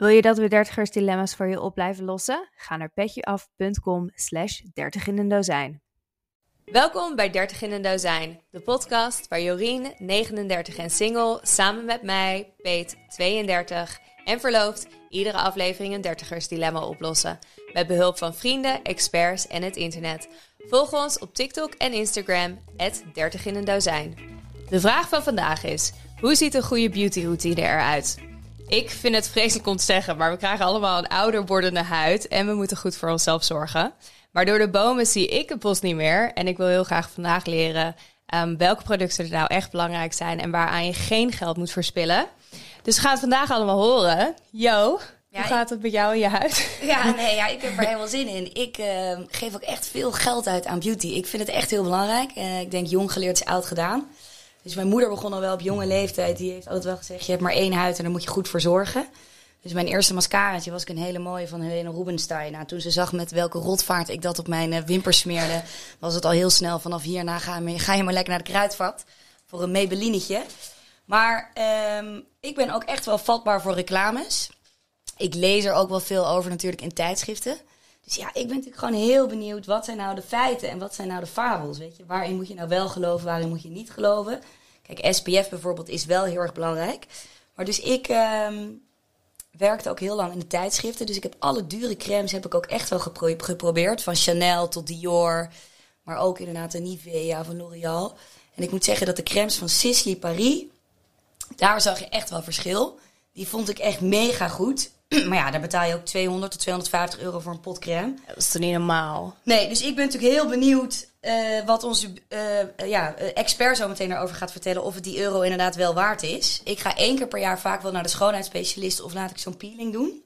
Wil je dat we dertigers dilemma's voor je op blijven lossen? Ga naar petjeaf.com slash dertig in een dozijn. Welkom bij 30 in een dozijn, de podcast waar Jorien, 39 en single, samen met mij, Peet, 32 en verloofd, iedere aflevering een dertigers dilemma oplossen. Met behulp van vrienden, experts en het internet. Volg ons op TikTok en Instagram, 30 in een dozijn. De vraag van vandaag is, hoe ziet een goede beautyroutine eruit? Ik vind het vreselijk om te zeggen, maar we krijgen allemaal een ouder wordende huid en we moeten goed voor onszelf zorgen. Maar door de bomen zie ik het bos niet meer. En ik wil heel graag vandaag leren um, welke producten er nou echt belangrijk zijn en waaraan je geen geld moet verspillen. Dus we gaan het vandaag allemaal horen. Yo, hoe gaat het met jou en je huid? Ja, nee, ja, ik heb er helemaal zin in. Ik uh, geef ook echt veel geld uit aan beauty. Ik vind het echt heel belangrijk. Uh, ik denk jong geleerd is oud gedaan. Dus mijn moeder begon al wel op jonge leeftijd. Die heeft altijd wel gezegd, je hebt maar één huid en daar moet je goed voor zorgen. Dus mijn eerste mascaraatje was ik een hele mooie van Helene Rubinstein. Nou, toen ze zag met welke rotvaart ik dat op mijn uh, wimpers smeerde, was het al heel snel vanaf hierna ga, ga je maar lekker naar de kruidvat voor een Maybellinetje. Maar um, ik ben ook echt wel vatbaar voor reclames. Ik lees er ook wel veel over natuurlijk in tijdschriften. Dus ja, ik ben natuurlijk gewoon heel benieuwd. Wat zijn nou de feiten en wat zijn nou de fabels? Weet je, waarin moet je nou wel geloven, waarin moet je niet geloven? Kijk, SPF bijvoorbeeld is wel heel erg belangrijk. Maar dus ik um, werkte ook heel lang in de tijdschriften. Dus ik heb alle dure crèmes heb ik ook echt wel gepro geprobeerd. Van Chanel tot Dior. Maar ook inderdaad de Nivea van L'Oreal. En ik moet zeggen dat de crèmes van Sisley Paris... Daar zag je echt wel verschil. Die vond ik echt mega goed. maar ja, daar betaal je ook 200 tot 250 euro voor een pot crème. Dat is toch niet normaal? Nee, dus ik ben natuurlijk heel benieuwd uh, wat onze uh, ja, expert zo meteen erover gaat vertellen. Of het die euro inderdaad wel waard is. Ik ga één keer per jaar vaak wel naar de schoonheidsspecialist of laat ik zo'n peeling doen.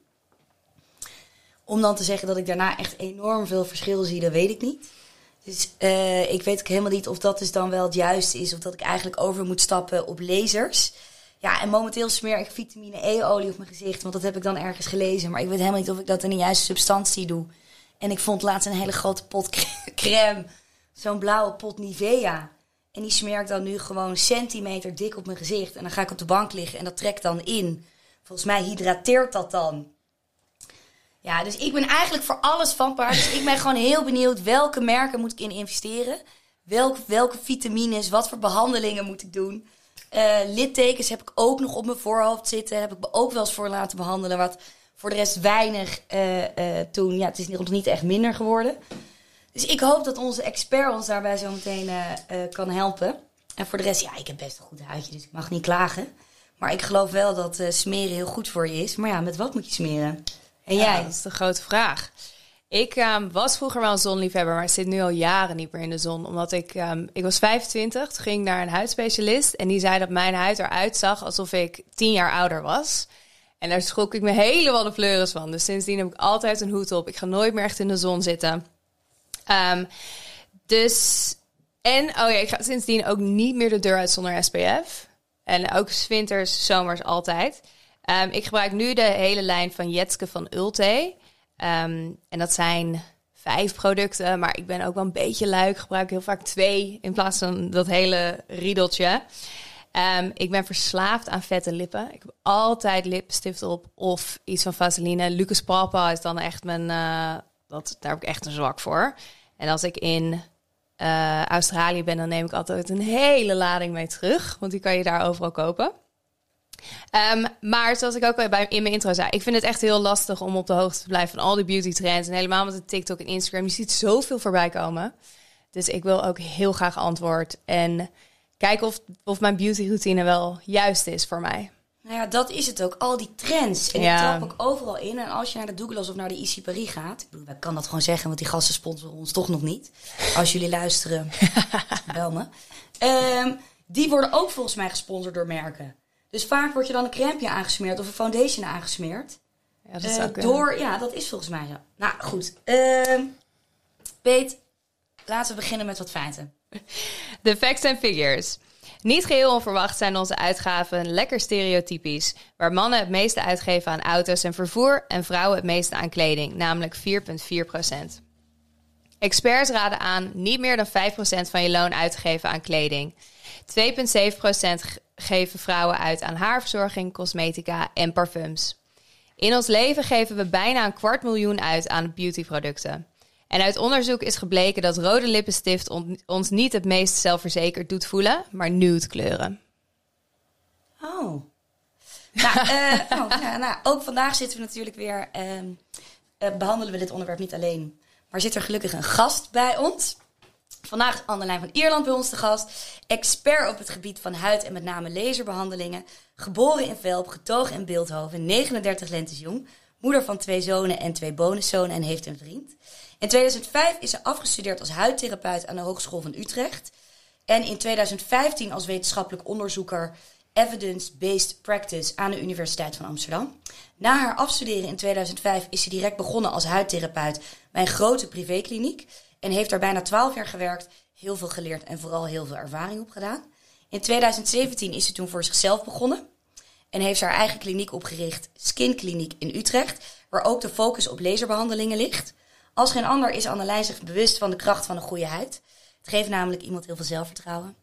Om dan te zeggen dat ik daarna echt enorm veel verschil zie, dat weet ik niet. Dus uh, ik weet ook helemaal niet of dat dus dan wel het juiste is. Of dat ik eigenlijk over moet stappen op lasers. Ja, en momenteel smeer ik vitamine E-olie op mijn gezicht. Want dat heb ik dan ergens gelezen. Maar ik weet helemaal niet of ik dat in de juiste substantie doe. En ik vond laatst een hele grote pot crème. Zo'n blauwe pot Nivea. En die smeer ik dan nu gewoon centimeter dik op mijn gezicht. En dan ga ik op de bank liggen en dat trekt dan in. Volgens mij hydrateert dat dan. Ja, dus ik ben eigenlijk voor alles vatbaar. Dus ik ben gewoon heel benieuwd welke merken moet ik in investeren. Welke, welke vitamines, wat voor behandelingen moet ik doen. Uh, littekens heb ik ook nog op mijn voorhoofd zitten. Heb ik me ook wel eens voor laten behandelen. Wat voor de rest weinig uh, uh, toen. Ja, het is nog niet echt minder geworden. Dus ik hoop dat onze expert ons daarbij zo meteen kan helpen. En voor de rest, ja, ik heb best een goed huidje, dus ik mag niet klagen. Maar ik geloof wel dat smeren heel goed voor je is. Maar ja, met wat moet je smeren? En jij? dat is de grote vraag. Ik um, was vroeger wel een zonliefhebber, maar zit nu al jaren niet meer in de zon. Omdat ik, um, ik was 25, toen ging naar een huidspecialist. En die zei dat mijn huid eruit zag alsof ik 10 jaar ouder was. En daar schrok ik me helemaal de pleuris van. Dus sindsdien heb ik altijd een hoed op. Ik ga nooit meer echt in de zon zitten. Um, dus, en, oh ja, ik ga sindsdien ook niet meer de deur uit zonder SPF. En ook winters, zomers altijd. Ik gebruik nu de hele lijn van Jetske van Ulte. Um, en dat zijn vijf producten, maar ik ben ook wel een beetje luik. gebruik heel vaak twee in plaats van dat hele riedeltje. Um, ik ben verslaafd aan vette lippen. Ik heb altijd lipstift op of iets van Vaseline. Lucas Papa is dan echt mijn... Uh, dat, daar heb ik echt een zwak voor. En als ik in uh, Australië ben, dan neem ik altijd een hele lading mee terug. Want die kan je daar overal kopen. Um, maar zoals ik ook bij, in mijn intro zei, ik vind het echt heel lastig om op de hoogte te blijven van al die beauty trends. En helemaal met de TikTok en Instagram. Je ziet zoveel voorbij komen. Dus ik wil ook heel graag antwoord. En kijken of, of mijn beauty routine wel juist is voor mij. Nou ja, dat is het ook. Al die trends. En ja. ik trap ook overal in. En als je naar de Douglas of naar de IC Paris gaat... Ik, bedoel, ik kan dat gewoon zeggen, want die gasten sponsoren ons toch nog niet. Als jullie luisteren, bel me. Um, die worden ook volgens mij gesponsord door merken. Dus vaak wordt je dan een crème aangesmeerd of een foundation aangesmeerd. Ja, dat is uh, door, ja, dat is volgens mij zo. Nou goed. Uh, Peet, laten we beginnen met wat feiten. De facts and figures. Niet geheel onverwacht zijn onze uitgaven lekker stereotypisch, waar mannen het meeste uitgeven aan auto's en vervoer en vrouwen het meeste aan kleding, namelijk 4,4%. Experts raden aan niet meer dan 5% van je loon uit te geven aan kleding. 2,7% geven vrouwen uit aan haarverzorging, cosmetica en parfums. In ons leven geven we bijna een kwart miljoen uit aan beautyproducten. En uit onderzoek is gebleken dat rode lippenstift on- ons niet het meest zelfverzekerd doet voelen, maar nude kleuren. Oh. Nou, eh, oh, nou, ook vandaag zitten we natuurlijk weer. ehm, eh, behandelen we dit onderwerp niet alleen. Maar zit er gelukkig een gast bij ons. Vandaag is Annelijn van Ierland bij ons de gast. Expert op het gebied van huid en met name laserbehandelingen. Geboren in Velp, getogen in Beeldhoven, 39 lentes jong. Moeder van twee zonen en twee bonuszonen en heeft een vriend. In 2005 is ze afgestudeerd als huidtherapeut aan de Hogeschool van Utrecht. En in 2015 als wetenschappelijk onderzoeker Evidence-Based Practice aan de Universiteit van Amsterdam. Na haar afstuderen in 2005 is ze direct begonnen als huidtherapeut bij een grote privékliniek. En heeft daar bijna 12 jaar gewerkt, heel veel geleerd en vooral heel veel ervaring opgedaan. In 2017 is ze toen voor zichzelf begonnen. En heeft haar eigen kliniek opgericht, Skin Kliniek in Utrecht. Waar ook de focus op laserbehandelingen ligt. Als geen ander is Annelijn zich bewust van de kracht van een goede huid. Het geeft namelijk iemand heel veel zelfvertrouwen.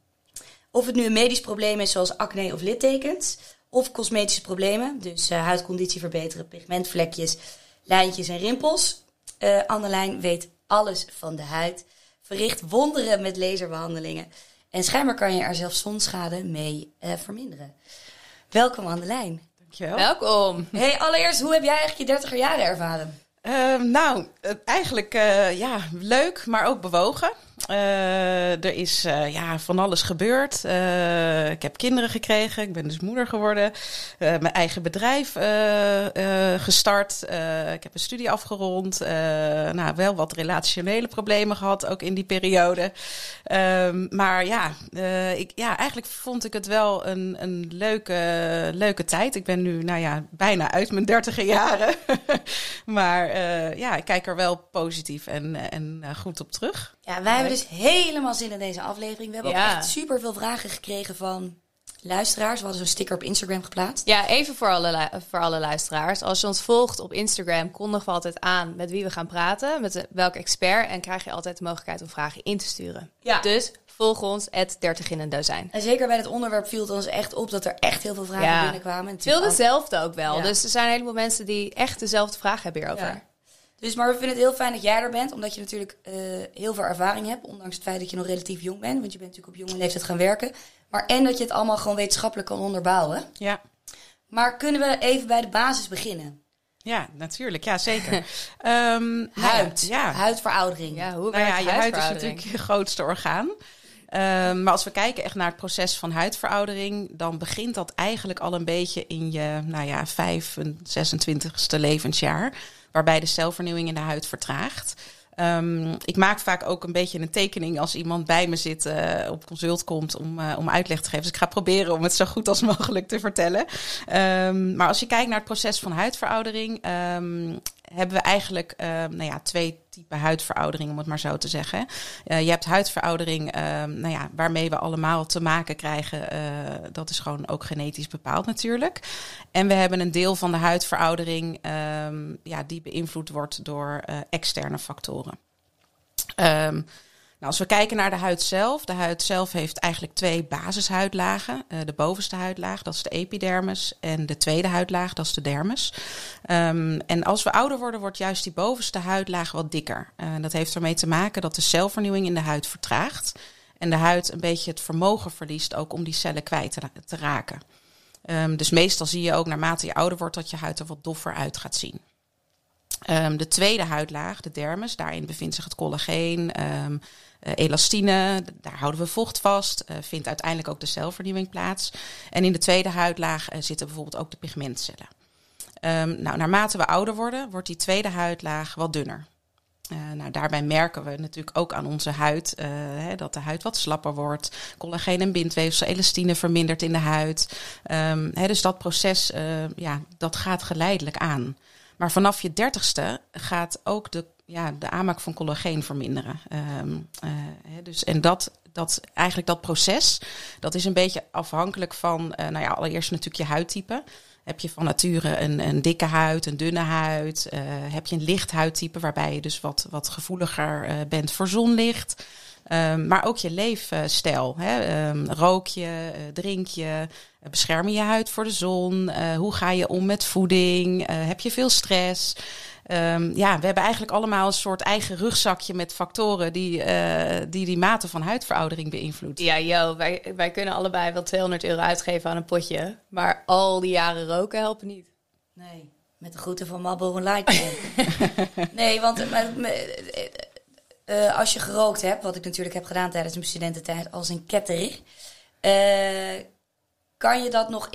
Of het nu een medisch probleem is zoals acne of littekens, of cosmetische problemen, dus eh, huidconditie verbeteren, pigmentvlekjes, lijntjes en rimpels. Eh Annelijn weet alles van de huid, verricht wonderen met laserbehandelingen en schijnbaar kan je er zelfs zonschade mee eh, verminderen. Welkom Annelijn. Dankjewel. Welkom! Hey, allereerst, hoe heb jij eigenlijk je 30 jaren ervaren? Ehm, nou, eh, eigenlijk eh, ja, leuk, maar ook bewogen. Eh, er is eh, ja, van alles gebeurd. Eh, ik heb kinderen gekregen. Ik ben dus moeder geworden. Mijn eigen bedrijf gestart. Ik heb een studie afgerond. Nou, wel wat relationele problemen gehad, ook in die periode. Ehm, maar ja, ik, ja, eigenlijk vond ik het wel een, een leuke, leuke tijd. Ik ben nu nou ja, bijna uit mijn dertiger jaren. maar ja, ik kijk er wel positief en, en goed op terug. Ja, wij hebben dus helemaal zin in deze aflevering. We hebben Ja. ook echt super veel vragen gekregen van luisteraars. We hadden zo'n sticker op Instagram geplaatst. Ja, even voor alle, voor alle luisteraars. Als je ons volgt op Instagram, kondigen we altijd aan met wie we gaan praten, met welk expert. En krijg je altijd de mogelijkheid om vragen in te sturen. Ja. Dus volg ons, 30 in een dozijn. En zeker bij dit onderwerp viel het ons echt op dat er echt heel veel vragen Ja. binnenkwamen. En Veel natuurlijk dezelfde ook wel. Ja. Dus er zijn een helemaal mensen die echt dezelfde vragen hebben hierover. Dus, maar we vinden het heel fijn dat jij er bent, omdat je natuurlijk eh, heel veel ervaring hebt. Ondanks het feit dat je nog relatief jong bent, want je bent natuurlijk op jonge leeftijd gaan werken. Maar en dat je het allemaal gewoon wetenschappelijk kan onderbouwen. Ja. Maar kunnen we even bij de basis beginnen? Ja, natuurlijk. Ja, zeker. Ja, Huid. Ja. Huidveroudering. Ja, hoe Nou ja, je huid is natuurlijk je grootste orgaan. Ehm, maar als we kijken echt naar het proces van huidveroudering, dan begint dat eigenlijk al een beetje in je, nou ja, 25ste levensjaar, waarbij de celvernieuwing in de huid vertraagt. Ehm, ik maak vaak ook een beetje een tekening als iemand bij me zit, eh, op consult komt om, eh, om uitleg te geven. Dus ik ga proberen om het zo goed als mogelijk te vertellen. Ehm, maar als je kijkt naar het proces van huidveroudering, ehm, hebben we eigenlijk nou ja, twee typen huidveroudering, om het maar zo te zeggen. Eh, je hebt huidveroudering, ehm, nou ja, waarmee we allemaal te maken krijgen. eh, dat is gewoon ook genetisch bepaald natuurlijk. En we hebben een deel van de huidveroudering ehm, ja, die beïnvloed wordt door eh, externe factoren. Ehm, nou, als we kijken naar de huid zelf, de huid zelf heeft eigenlijk twee basishuidlagen. Eh, de bovenste huidlaag, dat is de epidermis. En de tweede huidlaag, dat is de dermis. Ehm, en als we ouder worden, wordt juist die bovenste huidlaag wat dikker. Eh, dat heeft ermee te maken dat de celvernieuwing in de huid vertraagt. En de huid een beetje het vermogen verliest ook om die cellen kwijt te, ra- te raken. Ehm, dus meestal zie je ook naarmate je ouder wordt dat je huid er wat doffer uit gaat zien. Ehm, de tweede huidlaag, de dermis, daarin bevindt zich het collageen, elastine, d- daar houden we vocht vast, eh, vindt uiteindelijk ook de celvernieuwing plaats. En in de tweede huidlaag eh, zitten bijvoorbeeld ook de pigmentcellen. Ehm, nou, naarmate we ouder worden, wordt die tweede huidlaag wat dunner. Eh, nou, daarbij merken we natuurlijk ook aan onze huid eh, hè, dat de huid wat slapper wordt. Collageen en bindweefsel, elastine vermindert in de huid. Ehm, hè, dus dat proces eh, ja, dat gaat geleidelijk aan. Maar vanaf je dertigste gaat ook de, ja, de aanmaak van collageen verminderen. Ehm, eh, dus, en dat, dat, eigenlijk dat proces, dat is een beetje afhankelijk van, eh, nou ja, allereerst natuurlijk je huidtype. Heb je van nature een, een dikke huid, een dunne huid? Eh, heb je een licht huidtype waarbij je dus wat, wat gevoeliger bent voor zonlicht? Ehm, maar ook je leefstijl. Hè? Ehm, rook je, drink je, bescherm je huid voor de zon? Hoe ga je om met voeding? Heb je veel stress? Ehm, ja, we hebben eigenlijk allemaal een soort eigen rugzakje met factoren die eh, die, die mate van huidveroudering beïnvloeden. Ja, yo, wij, wij kunnen allebei wel 200 euro uitgeven aan een potje. Maar al die jaren roken helpen niet. Nee, met de groeten van Marlboro Light. nee, want eh, maar, maar, eh, als je gerookt hebt, wat ik natuurlijk heb gedaan tijdens mijn studententijd als een ketter, eh, kan je dat nog,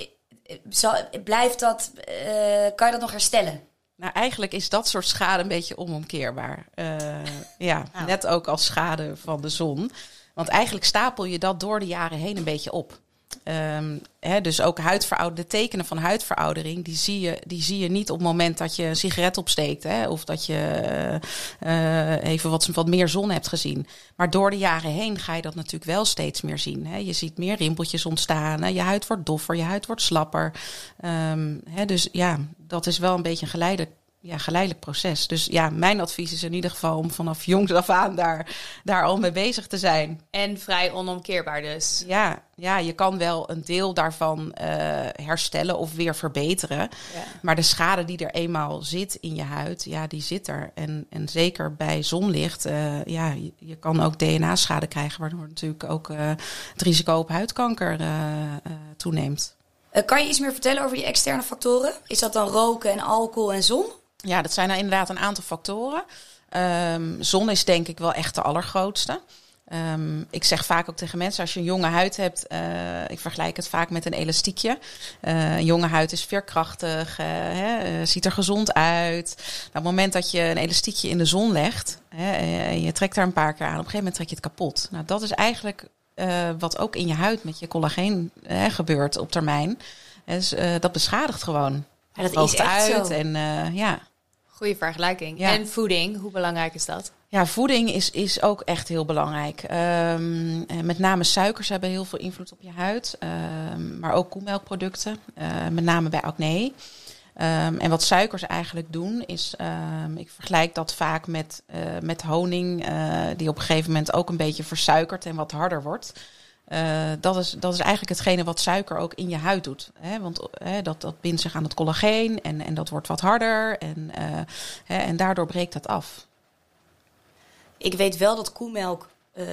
zal, blijft dat, eh, kan je dat nog herstellen? Nou, eigenlijk is dat soort schade een beetje onomkeerbaar. Eh, ja, Nou. net ook als schade van de zon. Want eigenlijk stapel je dat door de jaren heen een beetje op. Ehm, dus ook huidveroudering, de tekenen van huidveroudering, die zie, je, die zie je niet op het moment dat je een sigaret opsteekt. Hè, of dat je eh, even wat, wat meer zon hebt gezien. Maar door de jaren heen ga je dat natuurlijk wel steeds meer zien. Hè. Je ziet meer rimpeltjes ontstaan. Je huid wordt doffer, je huid wordt slapper. Ehm, hè, dus ja, dat is wel een beetje een geleidelijk, ja, geleidelijk proces. Dus ja, mijn advies is in ieder geval om vanaf jongs af aan daar, daar al mee bezig te zijn. En vrij onomkeerbaar dus. Ja, ja, je kan wel een deel daarvan eh, herstellen of weer verbeteren. Ja. Maar de schade die er eenmaal zit in je huid, ja, die zit er. En, en zeker bij zonlicht, eh, ja, je, je kan ook DNA-schade krijgen, waardoor natuurlijk ook eh, het risico op huidkanker toeneemt. Kan je iets meer vertellen over die externe factoren? Is dat dan roken en alcohol en zon? Ja, dat zijn nou inderdaad een aantal factoren. Ehm, zon is denk ik wel echt de allergrootste. Ehm, ik zeg vaak ook tegen mensen, als je een jonge huid hebt, eh, ik vergelijk het vaak met een elastiekje. Eh, een jonge huid is veerkrachtig, eh, hè, ziet er gezond uit. Nou, op het moment dat je een elastiekje in de zon legt, hè, en je trekt daar een paar keer aan, op een gegeven moment trek je het kapot. Nou, dat is eigenlijk wat ook in je huid met je collageen hè, gebeurt op termijn. Dus, dat beschadigt gewoon. Ja, dat is echt uit zo. en ja. Goeie vergelijking. Ja. En voeding, hoe belangrijk is dat? Ja, voeding is, is ook echt heel belangrijk. Ehm, en met name suikers hebben heel veel invloed op je huid. Ehm, maar ook koemelkproducten, eh, met name bij acne. Ehm, en wat suikers eigenlijk doen, is, ik vergelijk dat vaak met, eh, met honing, eh, die op een gegeven moment ook een beetje versuikert en wat harder wordt. Eh, dat, is, dat is eigenlijk hetgene wat suiker ook in je huid doet. Hè? Want hè, dat, dat bindt zich aan het collageen en, en dat wordt wat harder. En, eh, hè, en daardoor breekt dat af. Ik weet wel dat koemelk eh,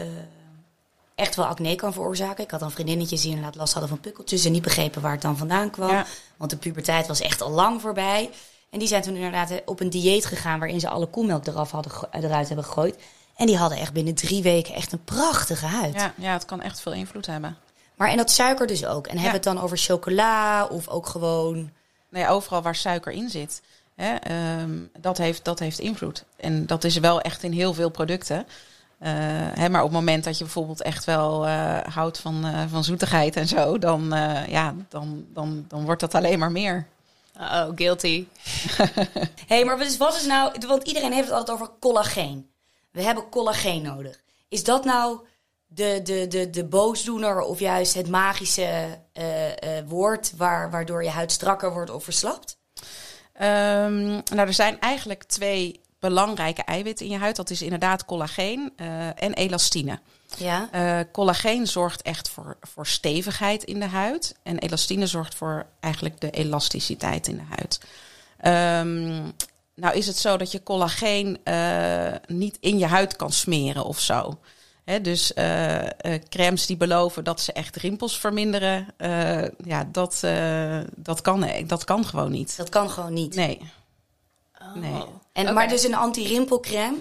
echt wel acne kan veroorzaken. Ik had dan vriendinnetjes die inderdaad last hadden van pukkeltjes en niet begrepen waar het dan vandaan kwam. Ja. Want de puberteit was echt al lang voorbij. En die zijn toen inderdaad op een dieet gegaan waarin ze alle koemelk eraf hadden, eruit hebben gegooid. En die hadden echt binnen drie weken echt een prachtige huid. Ja, ja, het kan echt veel invloed hebben. Maar en dat suiker dus ook. En hebben we het dan over chocola of ook gewoon... Nee, overal waar suiker in zit, hè, ehm, dat, heeft, dat heeft invloed. En dat is wel echt in heel veel producten. Eh, hè, maar op het moment dat je bijvoorbeeld echt wel eh, houdt van, eh, van zoetigheid en zo, dan, eh, ja, dan, dan, dan wordt dat alleen maar meer. Oh, guilty. Hé, hey, maar wat is, wat is nou... Want iedereen heeft het altijd over collageen. We hebben collageen nodig. Is dat nou de, de, de, de boosdoener of juist het magische eh, eh, woord... Waar, waardoor je huid strakker wordt of verslapt? Ehm, nou, er zijn eigenlijk twee belangrijke eiwitten in je huid. Dat is inderdaad collageen eh, en elastine. Ja. Collageen zorgt echt voor, voor stevigheid in de huid. En elastine zorgt voor eigenlijk de elasticiteit in de huid. Ehm, nou is het zo dat je collageen eh, niet in je huid kan smeren of zo. Hè, dus eh, eh, crèmes die beloven dat ze echt rimpels verminderen, ja, dat, dat, kan, dat kan gewoon niet. Dat kan gewoon niet. Nee. Oh. Nee. En. Maar dus een anti-rimpelcrème.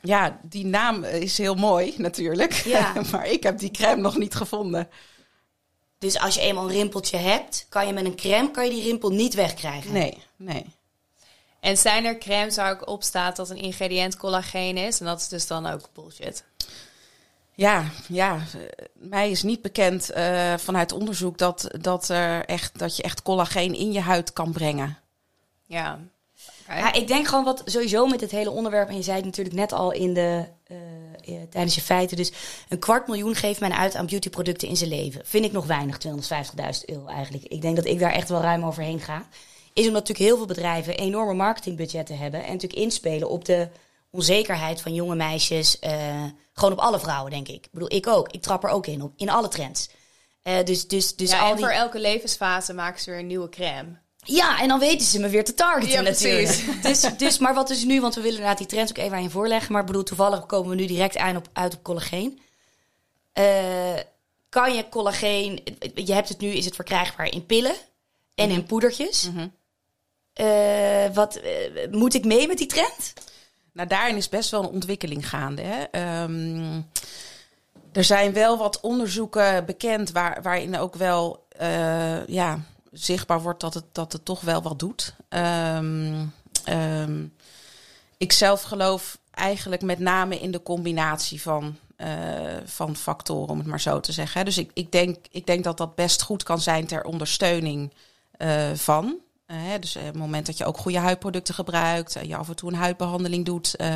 Ja, die naam is heel mooi natuurlijk. Ja. maar ik heb die crème nog niet gevonden. Dus als je eenmaal een rimpeltje hebt, kan je met een crème kan je die rimpel niet wegkrijgen. Nee, nee. En zijn er crèmes waar ook op staat dat een ingrediënt collageen is? En dat is dus dan ook bullshit. Ja, ja, mij is niet bekend eh, vanuit onderzoek dat, dat, er echt, dat je echt collageen in je huid kan brengen. Ja. Oké. Ja, ik denk gewoon wat sowieso met het hele onderwerp, en je zei het natuurlijk net al in de, eh, eh, tijdens je feiten, dus een kwart miljoen geeft men uit aan beautyproducten in zijn leven. Vind ik nog weinig, 250.000 euro eigenlijk. Ik denk dat ik daar echt wel ruim overheen ga. Is omdat natuurlijk heel veel bedrijven enorme marketingbudgetten hebben en natuurlijk inspelen op de onzekerheid van jonge meisjes. eh, gewoon op alle vrouwen, denk ik. Ik bedoel, ik ook. Ik trap er ook in, op, in alle trends. Eh, dus dus, dus ja, al en die... voor elke levensfase maken ze weer een nieuwe crème. Ja, en dan weten ze me weer te targeten Ja, natuurlijk. Dus, dus, maar wat is nu, want we willen inderdaad die trends ook even aan je voorleggen. Maar bedoel, toevallig komen we nu direct aan op, uit op collageen. Eh, kan je collageen, je hebt het nu, is het verkrijgbaar in pillen en in poedertjes. Eh, wat, eh, moet ik mee met die trend? Nou, daarin is best wel een ontwikkeling gaande. Hè? Ehm, er zijn wel wat onderzoeken bekend waar, waarin ook wel eh, ja, zichtbaar wordt dat het, dat het toch wel wat doet. Ehm, ehm, ik zelf geloof eigenlijk met name in de combinatie van, van factoren, om het maar zo te zeggen. Dus ik, ik, denk, ik denk dat dat best goed kan zijn ter ondersteuning van. Eh, hè, dus eh, op het moment dat je ook goede huidproducten gebruikt, en je af en toe een huidbehandeling doet eh,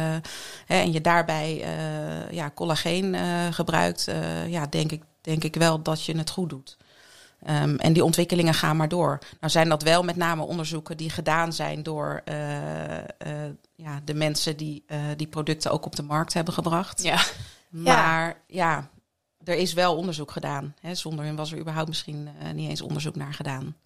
hè, en je daarbij eh, ja, collageen eh, gebruikt, eh, ja, denk, ik, denk ik wel dat je het goed doet. Ehm, en die ontwikkelingen gaan maar door. Nou zijn dat wel met name onderzoeken die gedaan zijn door eh, eh, ja, de mensen die eh, die producten ook op de markt hebben gebracht. Ja. Maar ja, er is wel onderzoek gedaan. Hè. Zonder hen was er überhaupt misschien eh, niet eens onderzoek naar gedaan.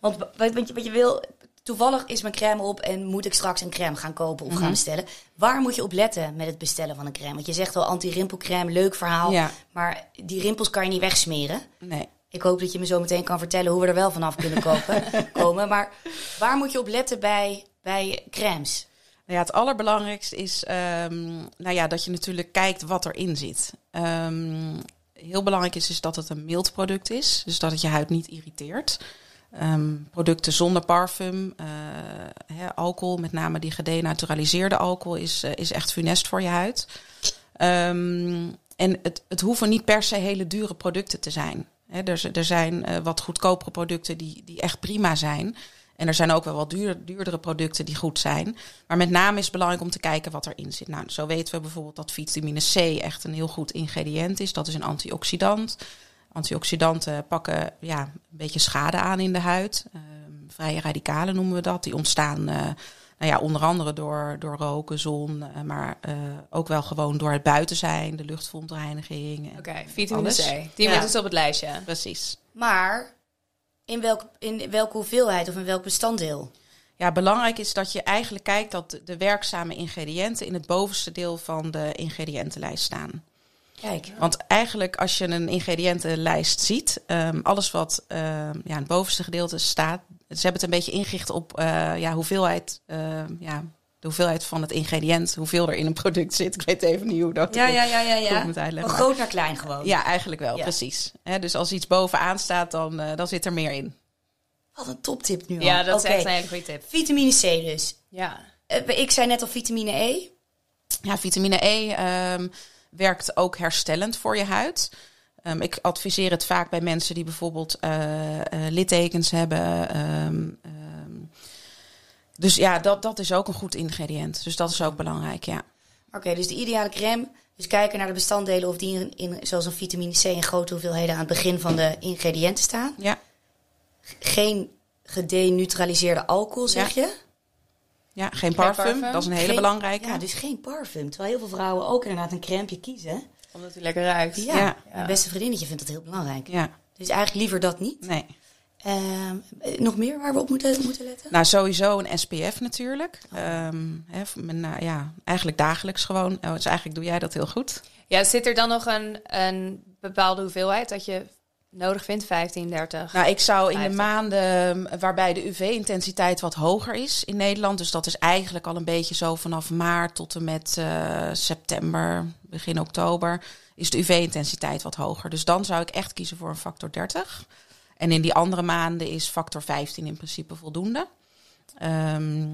Want wat, je, wat je wil, toevallig is mijn crème op en moet ik straks een crème gaan kopen of gaan bestellen. Waar moet je op letten met het bestellen van een crème? Want je zegt wel anti-rimpelcrème, leuk verhaal. Ja. Maar die rimpels kan je niet wegsmeren. Nee. Ik hoop dat je me zo meteen kan vertellen hoe we er wel vanaf kunnen kopen, komen. Maar waar moet je op letten bij, bij crèmes? Nou ja, het allerbelangrijkste is ehm, nou ja, dat je natuurlijk kijkt wat erin zit. Ehm, heel belangrijk is, is dat het een mild product is. Dus dat het je huid niet irriteert. Ehm, producten zonder parfum, eh, alcohol, met name die gedenaturaliseerde alcohol, is, eh, is echt funest voor je huid. Ehm, en het, het hoeven niet per se hele dure producten te zijn. Er, er zijn eh, wat goedkopere producten die, die echt prima zijn. En er zijn ook wel wat duur, duurdere producten die goed zijn. Maar met name is het belangrijk om te kijken wat erin zit. Nou, zo weten we bijvoorbeeld dat vitamine C echt een heel goed ingrediënt is. Dat is een antioxidant. Antioxidanten pakken ja, een beetje schade aan in de huid. Ehm, vrije radicalen noemen we dat. Die ontstaan eh, nou ja, onder andere door, door roken, zon, eh, maar eh, ook wel gewoon door het buiten zijn, de luchtverontreiniging. Oké, vitamine alles. C. Die Ja. moet dus op het lijstje. Precies. Maar in, welk, in welke hoeveelheid of in welk bestanddeel? Ja, belangrijk is dat je eigenlijk kijkt dat de werkzame ingrediënten in het bovenste deel van de ingrediëntenlijst staan. Kijk, Want eigenlijk als je een ingrediëntenlijst ziet, ehm, alles wat ehm, ja, in het bovenste gedeelte staat, ze hebben het een beetje ingericht op eh, ja, hoeveelheid, ehm, ja, de hoeveelheid van het ingrediënt, hoeveel er in een product zit. Ik weet even niet hoe dat ja, ja, ja, ja. ja. moet Van uitleggen. groot naar klein gewoon. Ja, eigenlijk wel, Ja. precies. Hè, dus als iets bovenaan staat, dan, eh, dan zit er meer in. Wat een toptip nu al. Ja, dat is echt een hele goede tip. Vitamine C dus. Ja. Eh, Ik zei net al vitamine E. Ja, vitamine E ehm, werkt ook herstellend voor je huid. Ehm, ik adviseer het vaak bij mensen die bijvoorbeeld eh, eh, littekens hebben. ehm, ehm. dus ja, dat, dat is ook een goed ingrediënt. Dus dat is ook belangrijk, ja. Oké, dus de ideale crème. Dus kijken naar de bestanddelen of die in, in, zoals een vitamine C in grote hoeveelheden aan het begin van de ingrediënten staan. Ja, Geen gedeneutraliseerde alcohol, zeg je? Ja geen parfum, parfum. dat is een hele Geen- belangrijke. Ja, dus geen parfum. Terwijl heel veel vrouwen ook inderdaad een crème kiezen. Omdat hij lekker ruikt. Ja, Ja. mijn beste vriendinnetje vindt dat heel belangrijk. ja, Dus eigenlijk liever dat niet. nee. Ehm, eh, nog meer waar we op moeten, moeten letten? Nou, sowieso een SPF natuurlijk. Ehm, hè, met, nou, ja, eigenlijk dagelijks gewoon. Oh, dus eigenlijk doe jij dat heel goed. Ja, zit er dan nog een, een bepaalde hoeveelheid dat je nodig vindt? 15, 30? Nou, ik zou in de 50. maanden waarbij de UV-intensiteit wat hoger is in Nederland, dus dat is eigenlijk al een beetje zo vanaf maart tot en met eh, september, begin oktober, is de UV-intensiteit wat hoger. Dus dan zou ik echt kiezen voor een factor 30. En in die andere maanden is factor 15 in principe voldoende. Ehm,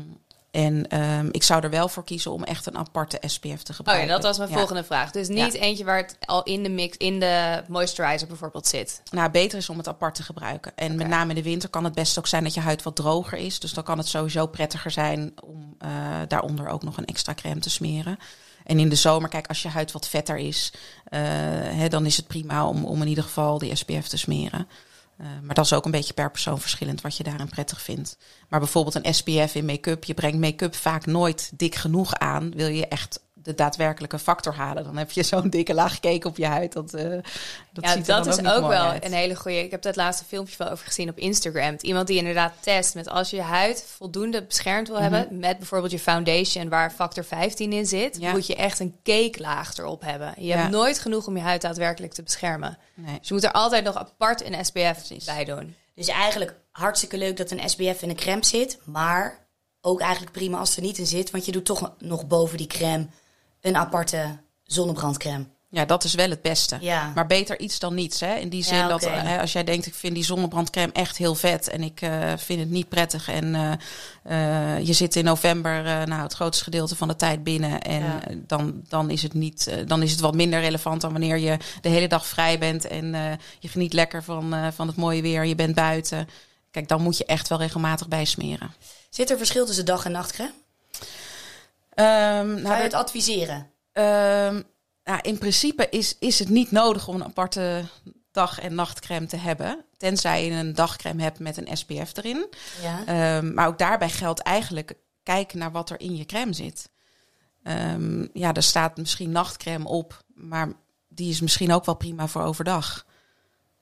en ehm, ik zou er wel voor kiezen om echt een aparte SPF te Oh ja, gebruiken. dat was mijn Ja. volgende vraag. Dus niet eentje waar het al in de mix, in de moisturizer bijvoorbeeld zit. Nou, beter is om het apart te gebruiken. En met name in de winter kan het best ook zijn dat je huid wat droger is. Dus dan kan het sowieso prettiger zijn om eh, daaronder ook nog een extra crème te smeren. En in de zomer, kijk, als je huid wat vetter is, eh, hè, dan is het prima om, om in ieder geval die SPF te smeren. Eh, maar dat is ook een beetje per persoon verschillend wat je daarin prettig vindt. Maar bijvoorbeeld een SPF in make-up. Je brengt make-up vaak nooit dik genoeg aan. Wil je echt de daadwerkelijke factor halen. Dan heb je zo'n dikke laag cake op je huid. Dat, uh, dat ja, ziet er dat dan is ook, wel uit. een hele goede. Ik heb dat laatste filmpje wel over gezien op Instagram. Iemand die inderdaad test met als je je huid voldoende beschermd wil hebben, met bijvoorbeeld je foundation waar factor 15 in zit, Mhm. Ja. moet je echt een cake laag erop hebben. Je Ja. hebt nooit genoeg om je huid daadwerkelijk te beschermen. Nee. Dus je moet er altijd nog apart een SPF bij doen. Dus eigenlijk hartstikke leuk dat een SPF in een crème zit. Maar ook eigenlijk prima als er niet in zit. Want je doet toch nog boven die crème een aparte zonnebrandcrème. Ja, dat is wel het beste. Ja. Maar beter iets dan niets. Hè? In die zin Ja, dat oké. hè, als jij denkt, ik vind die zonnebrandcrème echt heel vet en ik eh, vind het niet prettig. En eh, eh, je zit in november eh, nou, het grootste gedeelte van de tijd binnen. En Ja. eh, dan, dan, is het niet, eh, dan is het wat minder relevant dan wanneer je de hele dag vrij bent en eh, je geniet lekker van, eh, van het mooie weer. Je bent buiten. Kijk, dan moet je echt wel regelmatig bijsmeren. Zit er verschil tussen dag- en nachtcrème? Ehm nou, Zou je het adviseren? Ehm, nou, in principe is, is het niet nodig om een aparte dag- en nachtcrème te hebben. Tenzij je een dagcrème hebt met een SPF erin. Ja. Ehm, maar ook daarbij geldt eigenlijk kijken naar wat er in je crème zit. Ja, er staat misschien nachtcrème op, maar die is misschien ook wel prima voor overdag.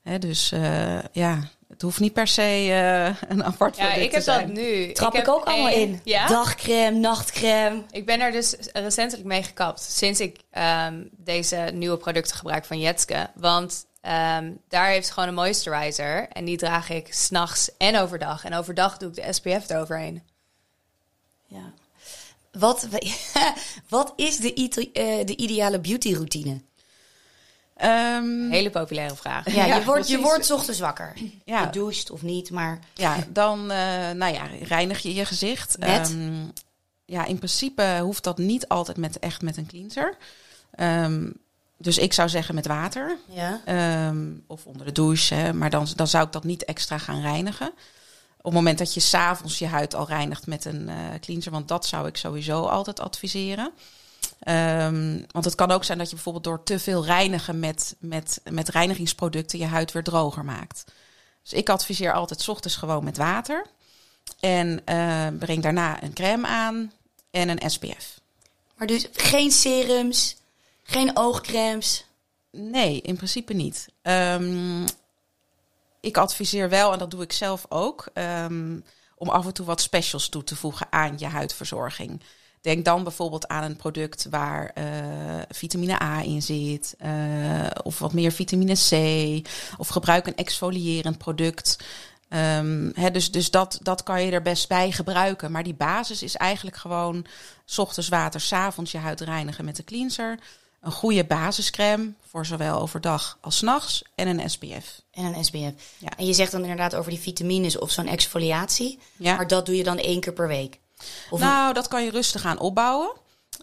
Hè, dus eh, ja, het hoeft niet per se eh, een apart Ja, product ik heb te zijn. dat nu. Trap ik, heb ook allemaal in. Ja? Dagcrème, nachtcrème. Ik ben er dus recentelijk mee gekapt. Sinds ik ehm, deze nieuwe producten gebruik van Jetske. Want ehm, daar heeft ze gewoon een moisturizer. En die draag ik s'nachts en overdag. En overdag doe ik de SPF eroverheen. Ja. Wat, wat is de, eh, de ideale beautyroutine? Ehm, Hele populaire vraag. Ja, Ja, je, wordt, je wordt 's ochtends wakker. Ja. Je doucht of niet, maar Ja, dan eh, nou ja, reinig je je gezicht. Ehm, ja, in principe hoeft dat niet altijd met, echt met een cleanser. Ehm, dus ik zou zeggen met water. ja. Ehm, of onder de douche. Hè, maar dan, dan zou ik dat niet extra gaan reinigen. Op het moment dat je s'avonds je huid al reinigt met een eh, cleanser. Want dat zou ik sowieso altijd adviseren. Ehm, want het kan ook zijn dat je bijvoorbeeld door te veel reinigen met, met, met reinigingsproducten je huid weer droger maakt. Dus ik adviseer altijd 's ochtends gewoon met water. En eh, breng daarna een crème aan en een SPF. Maar dus geen serums, geen oogcremes. Nee, in principe niet. Ehm, ik adviseer wel, en dat doe ik zelf ook, ehm, om af en toe wat specials toe te voegen aan je huidverzorging. Denk dan bijvoorbeeld aan een product waar eh, vitamine A in zit, eh, of wat meer vitamine C, of gebruik een exfolierend product. Ehm, dus dus dat, dat kan je er best bij gebruiken. Maar die basis is eigenlijk gewoon 's ochtends water, 's avonds je huid reinigen met de cleanser. Een goede basiscrème voor zowel overdag als nachts en een SPF. En een SPF. Ja. En je zegt dan inderdaad over die vitamines of zo'n exfoliatie. Ja. Maar dat doe je dan één keer per week. Of nou, dat kan je rustig aan opbouwen.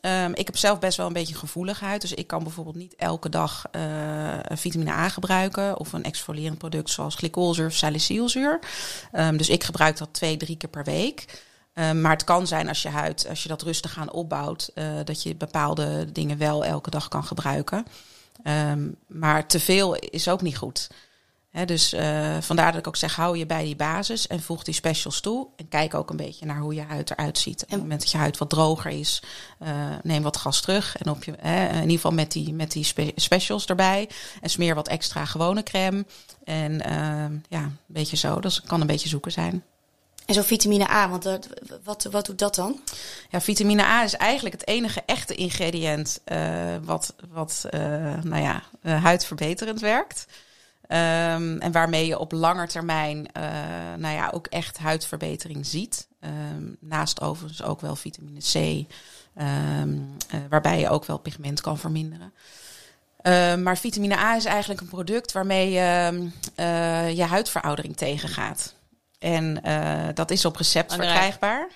Ehm, ik heb zelf best wel een beetje gevoelige huid. Dus ik kan bijvoorbeeld niet elke dag eh, vitamine A gebruiken. Of een exfolierend product zoals glycolzuur of salicylzuur. Ehm, dus ik gebruik dat twee, drie keer per week. Ehm, maar het kan zijn als je huid, als je dat rustig aan opbouwt, eh, dat je bepaalde dingen wel elke dag kan gebruiken. Maar te veel is ook niet goed. Dus eh, vandaar dat ik ook zeg, hou je bij die basis en voeg die specials toe. En kijk ook een beetje naar hoe je huid eruit ziet. Op het moment dat je huid wat droger is, eh, neem wat gas terug. En op je, in ieder geval met die, met die spe- specials erbij. En smeer wat extra gewone crème. En eh, ja, een beetje zo. Dat kan een beetje zoeken zijn. En zo vitamine A, want dat, wat, wat doet dat dan? Ja, vitamine A is eigenlijk het enige echte ingrediënt wat, wat nou ja, huidverbeterend werkt. Ehm, en waarmee je op lange termijn eh, nou ja, ook echt huidverbetering ziet. Ehm, naast overigens ook wel vitamine C, ehm, eh, waarbij je ook wel pigment kan verminderen. Maar vitamine A is eigenlijk een product waarmee je eh, je huidveroudering tegengaat. En dat is op recept Belangrijk. verkrijgbaar.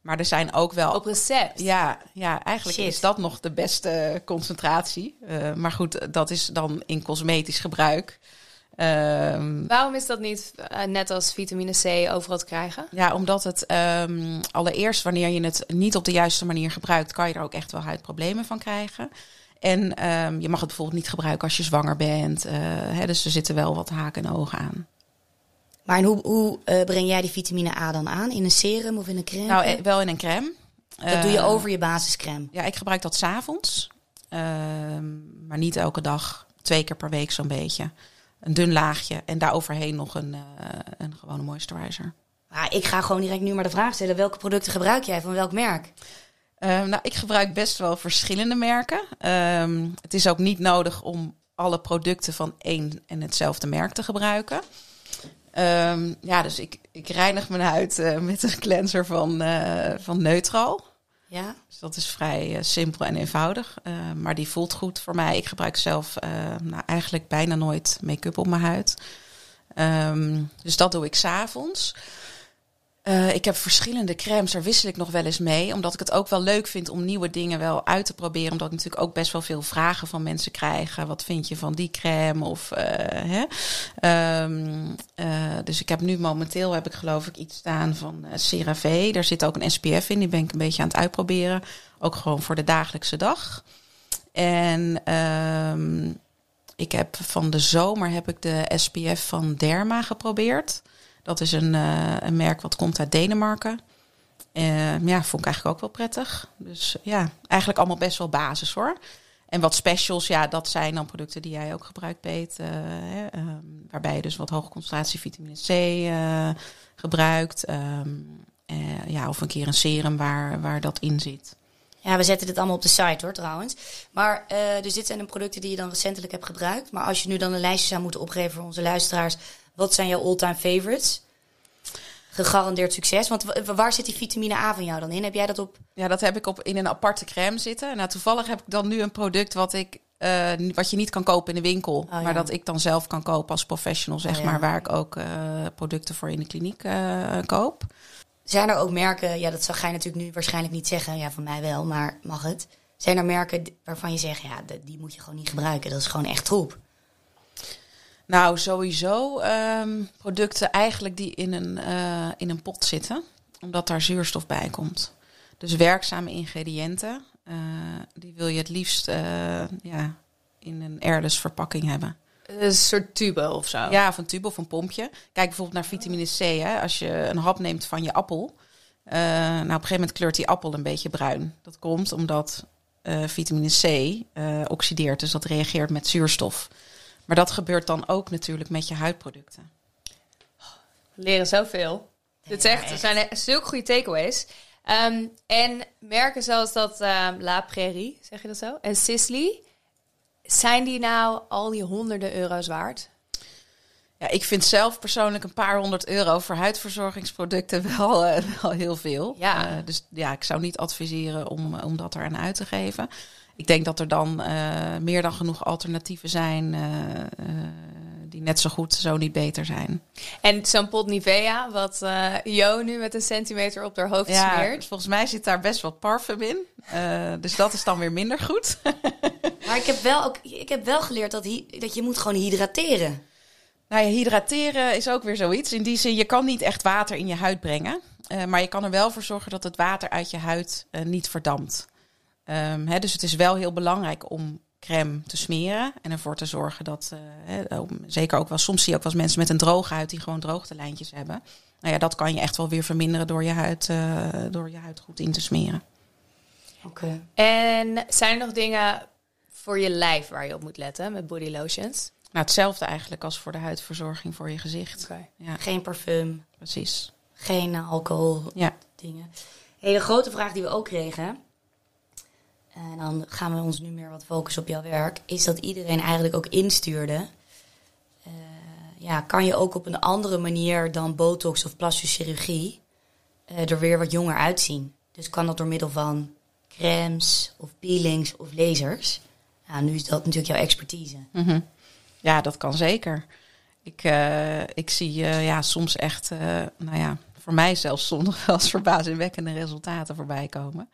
Maar er zijn ook wel Op recept. ja, ja eigenlijk Shit. is dat nog de beste concentratie. Maar goed, dat is dan in cosmetisch gebruik. Ehm, Waarom is dat niet eh, net als vitamine C overal te krijgen? ja, omdat het ehm, allereerst wanneer je het niet op de juiste manier gebruikt, kan je er ook echt wel huidproblemen van krijgen. En ehm, je mag het bijvoorbeeld niet gebruiken als je zwanger bent. eh, hè, dus er zitten wel wat haken en ogen aan. Maar en hoe, hoe eh, breng jij die vitamine A dan aan? In een serum of in een crème? Nou, wel in een crème. Dat doe je over je basiscreme. Ja, ik gebruik dat s'avonds. Ehm maar niet elke dag. Twee keer per week zo'n beetje. Een dun laagje. En daaroverheen nog een, eh, een gewone moisturizer. Maar ik ga gewoon direct nu maar de vraag stellen. Welke producten gebruik jij? Van welk merk? Ehm, nou, ik gebruik best wel verschillende merken. Ehm, het is ook niet nodig om alle producten van één en hetzelfde merk te gebruiken. Ehm, ja, dus ik, ik reinig mijn huid eh, met een cleanser van, eh van Neutral. Ja? Dus dat is vrij eh, simpel en eenvoudig. Eh, maar die voelt goed voor mij. Ik gebruik zelf eh, nou, eigenlijk bijna nooit make-up op mijn huid. Ehm, dus dat doe ik s'avonds. Eh ik heb verschillende crèmes, daar wissel ik nog wel eens mee. Omdat ik het ook wel leuk vind om nieuwe dingen wel uit te proberen. Omdat ik natuurlijk ook best wel veel vragen van mensen krijg. Eh, Wat vind je van die crème? Of, eh, hè? Ehm, eh, dus ik heb nu momenteel, heb ik geloof ik iets staan van CeraVe. Daar zit ook een SPF in, die ben ik een beetje aan het uitproberen. Ook gewoon voor de dagelijkse dag. En ehm, ik heb van de zomer heb ik de SPF van Derma geprobeerd. Dat is een, eh, een merk wat komt uit Denemarken. Eh, ja, vond ik eigenlijk ook wel prettig. Dus ja, eigenlijk allemaal best wel basis hoor. En wat specials, ja, dat zijn dan producten die jij ook gebruikt, Peet. eh, ehm, waarbij je dus wat hoge concentratie vitamine C eh, gebruikt. Ehm, eh, ja, of een keer een serum waar, waar dat in zit. Ja, we zetten dit allemaal op de site hoor trouwens. Maar eh, dus dit zijn de producten die je dan recentelijk hebt gebruikt. Maar als je nu dan een lijstje zou moeten opgeven voor onze luisteraars. Wat zijn jouw all-time favorites? Gegarandeerd succes. Want wa- waar zit die vitamine A van jou dan in? Heb jij dat op... Ja, dat heb ik op, in een aparte crème zitten. Nou, toevallig heb ik dan nu een product wat ik eh, wat je niet kan kopen in de winkel, Oh, ja. maar dat ik dan zelf kan kopen als professional, zeg Oh, ja. maar, waar ik ook eh, producten voor in de kliniek eh, koop. Zijn er ook merken, ja dat ga je natuurlijk nu waarschijnlijk niet zeggen. Ja, van mij wel, maar mag het? Zijn er merken waarvan je zegt, ja, die moet je gewoon niet gebruiken. Dat is gewoon echt troep. Nou, sowieso ehm, producten eigenlijk die in een, eh, in een pot zitten, omdat daar zuurstof bij komt. Dus werkzame ingrediënten, eh, die wil je het liefst eh, ja, in een airless verpakking hebben. Een soort tube of zo. Ja, of een tube of een pompje. Kijk bijvoorbeeld naar vitamine C. Hè. Als je een hap neemt van je appel, nou op een gegeven moment kleurt die appel een beetje bruin. Dat komt omdat vitamine C oxideert, dus dat reageert met zuurstof. Maar dat gebeurt dan ook natuurlijk met je huidproducten. We leren zoveel. Dit is Ja, echt, er zijn zulke goede takeaways. Ehm, en merken zoals dat ehm, La Prairie, zeg je dat zo? En Sisley, zijn die nou al die honderden euro's waard? Ja, ik vind zelf persoonlijk een paar honderd euro voor huidverzorgingsproducten wel, eh, wel heel veel. Ja. Eh, dus ja, ik zou niet adviseren om, om dat eraan uit te geven. Ik denk dat er dan eh, meer dan genoeg alternatieven zijn eh, eh, die net zo goed, zo niet beter zijn. En zo'n pot Nivea, wat eh Jo nu met een centimeter op haar hoofd Ja, smeert. volgens mij zit daar best wel parfum in. Eh, dus dat is dan weer minder goed. Maar ik heb wel, ook, ik heb wel geleerd dat, dat je moet gewoon hydrateren. Nou ja, hydrateren is ook weer zoiets. In die zin, je kan niet echt water in je huid brengen. eh, maar je kan er wel voor zorgen dat het water uit je huid niet verdampt. Ehm, hè, dus het is wel heel belangrijk om crème te smeren. En ervoor te zorgen dat, eh, hè, ook- zeker ook wel, soms zie je ook wel eens mensen met een droge huid die gewoon droogtelijntjes hebben. Nou ja, dat kan je echt wel weer verminderen door je huid, eh, door je huid goed in te smeren. Oké. En zijn er nog dingen voor je lijf waar je op moet letten met body lotions? Nou, hetzelfde eigenlijk als voor de huidverzorging voor je gezicht. Ja, Geen parfum, precies. geen alcohol, Ja. dingen. Hey, de grote vraag die we ook kregen, en dan gaan we ons nu meer wat focussen op jouw werk, is dat iedereen eigenlijk ook instuurde. eh, ja, kan je ook op een andere manier dan botox of plastische chirurgie eh, er weer wat jonger uitzien? Dus kan dat door middel van crèmes of peelings of lasers? Nou, nu is dat natuurlijk jouw expertise. Mhm. Ja, dat kan zeker. Ik, eh, ik zie ja, soms echt, nou ja, voor mij zelfs wel eens verbazingwekkende resultaten voorbij komen.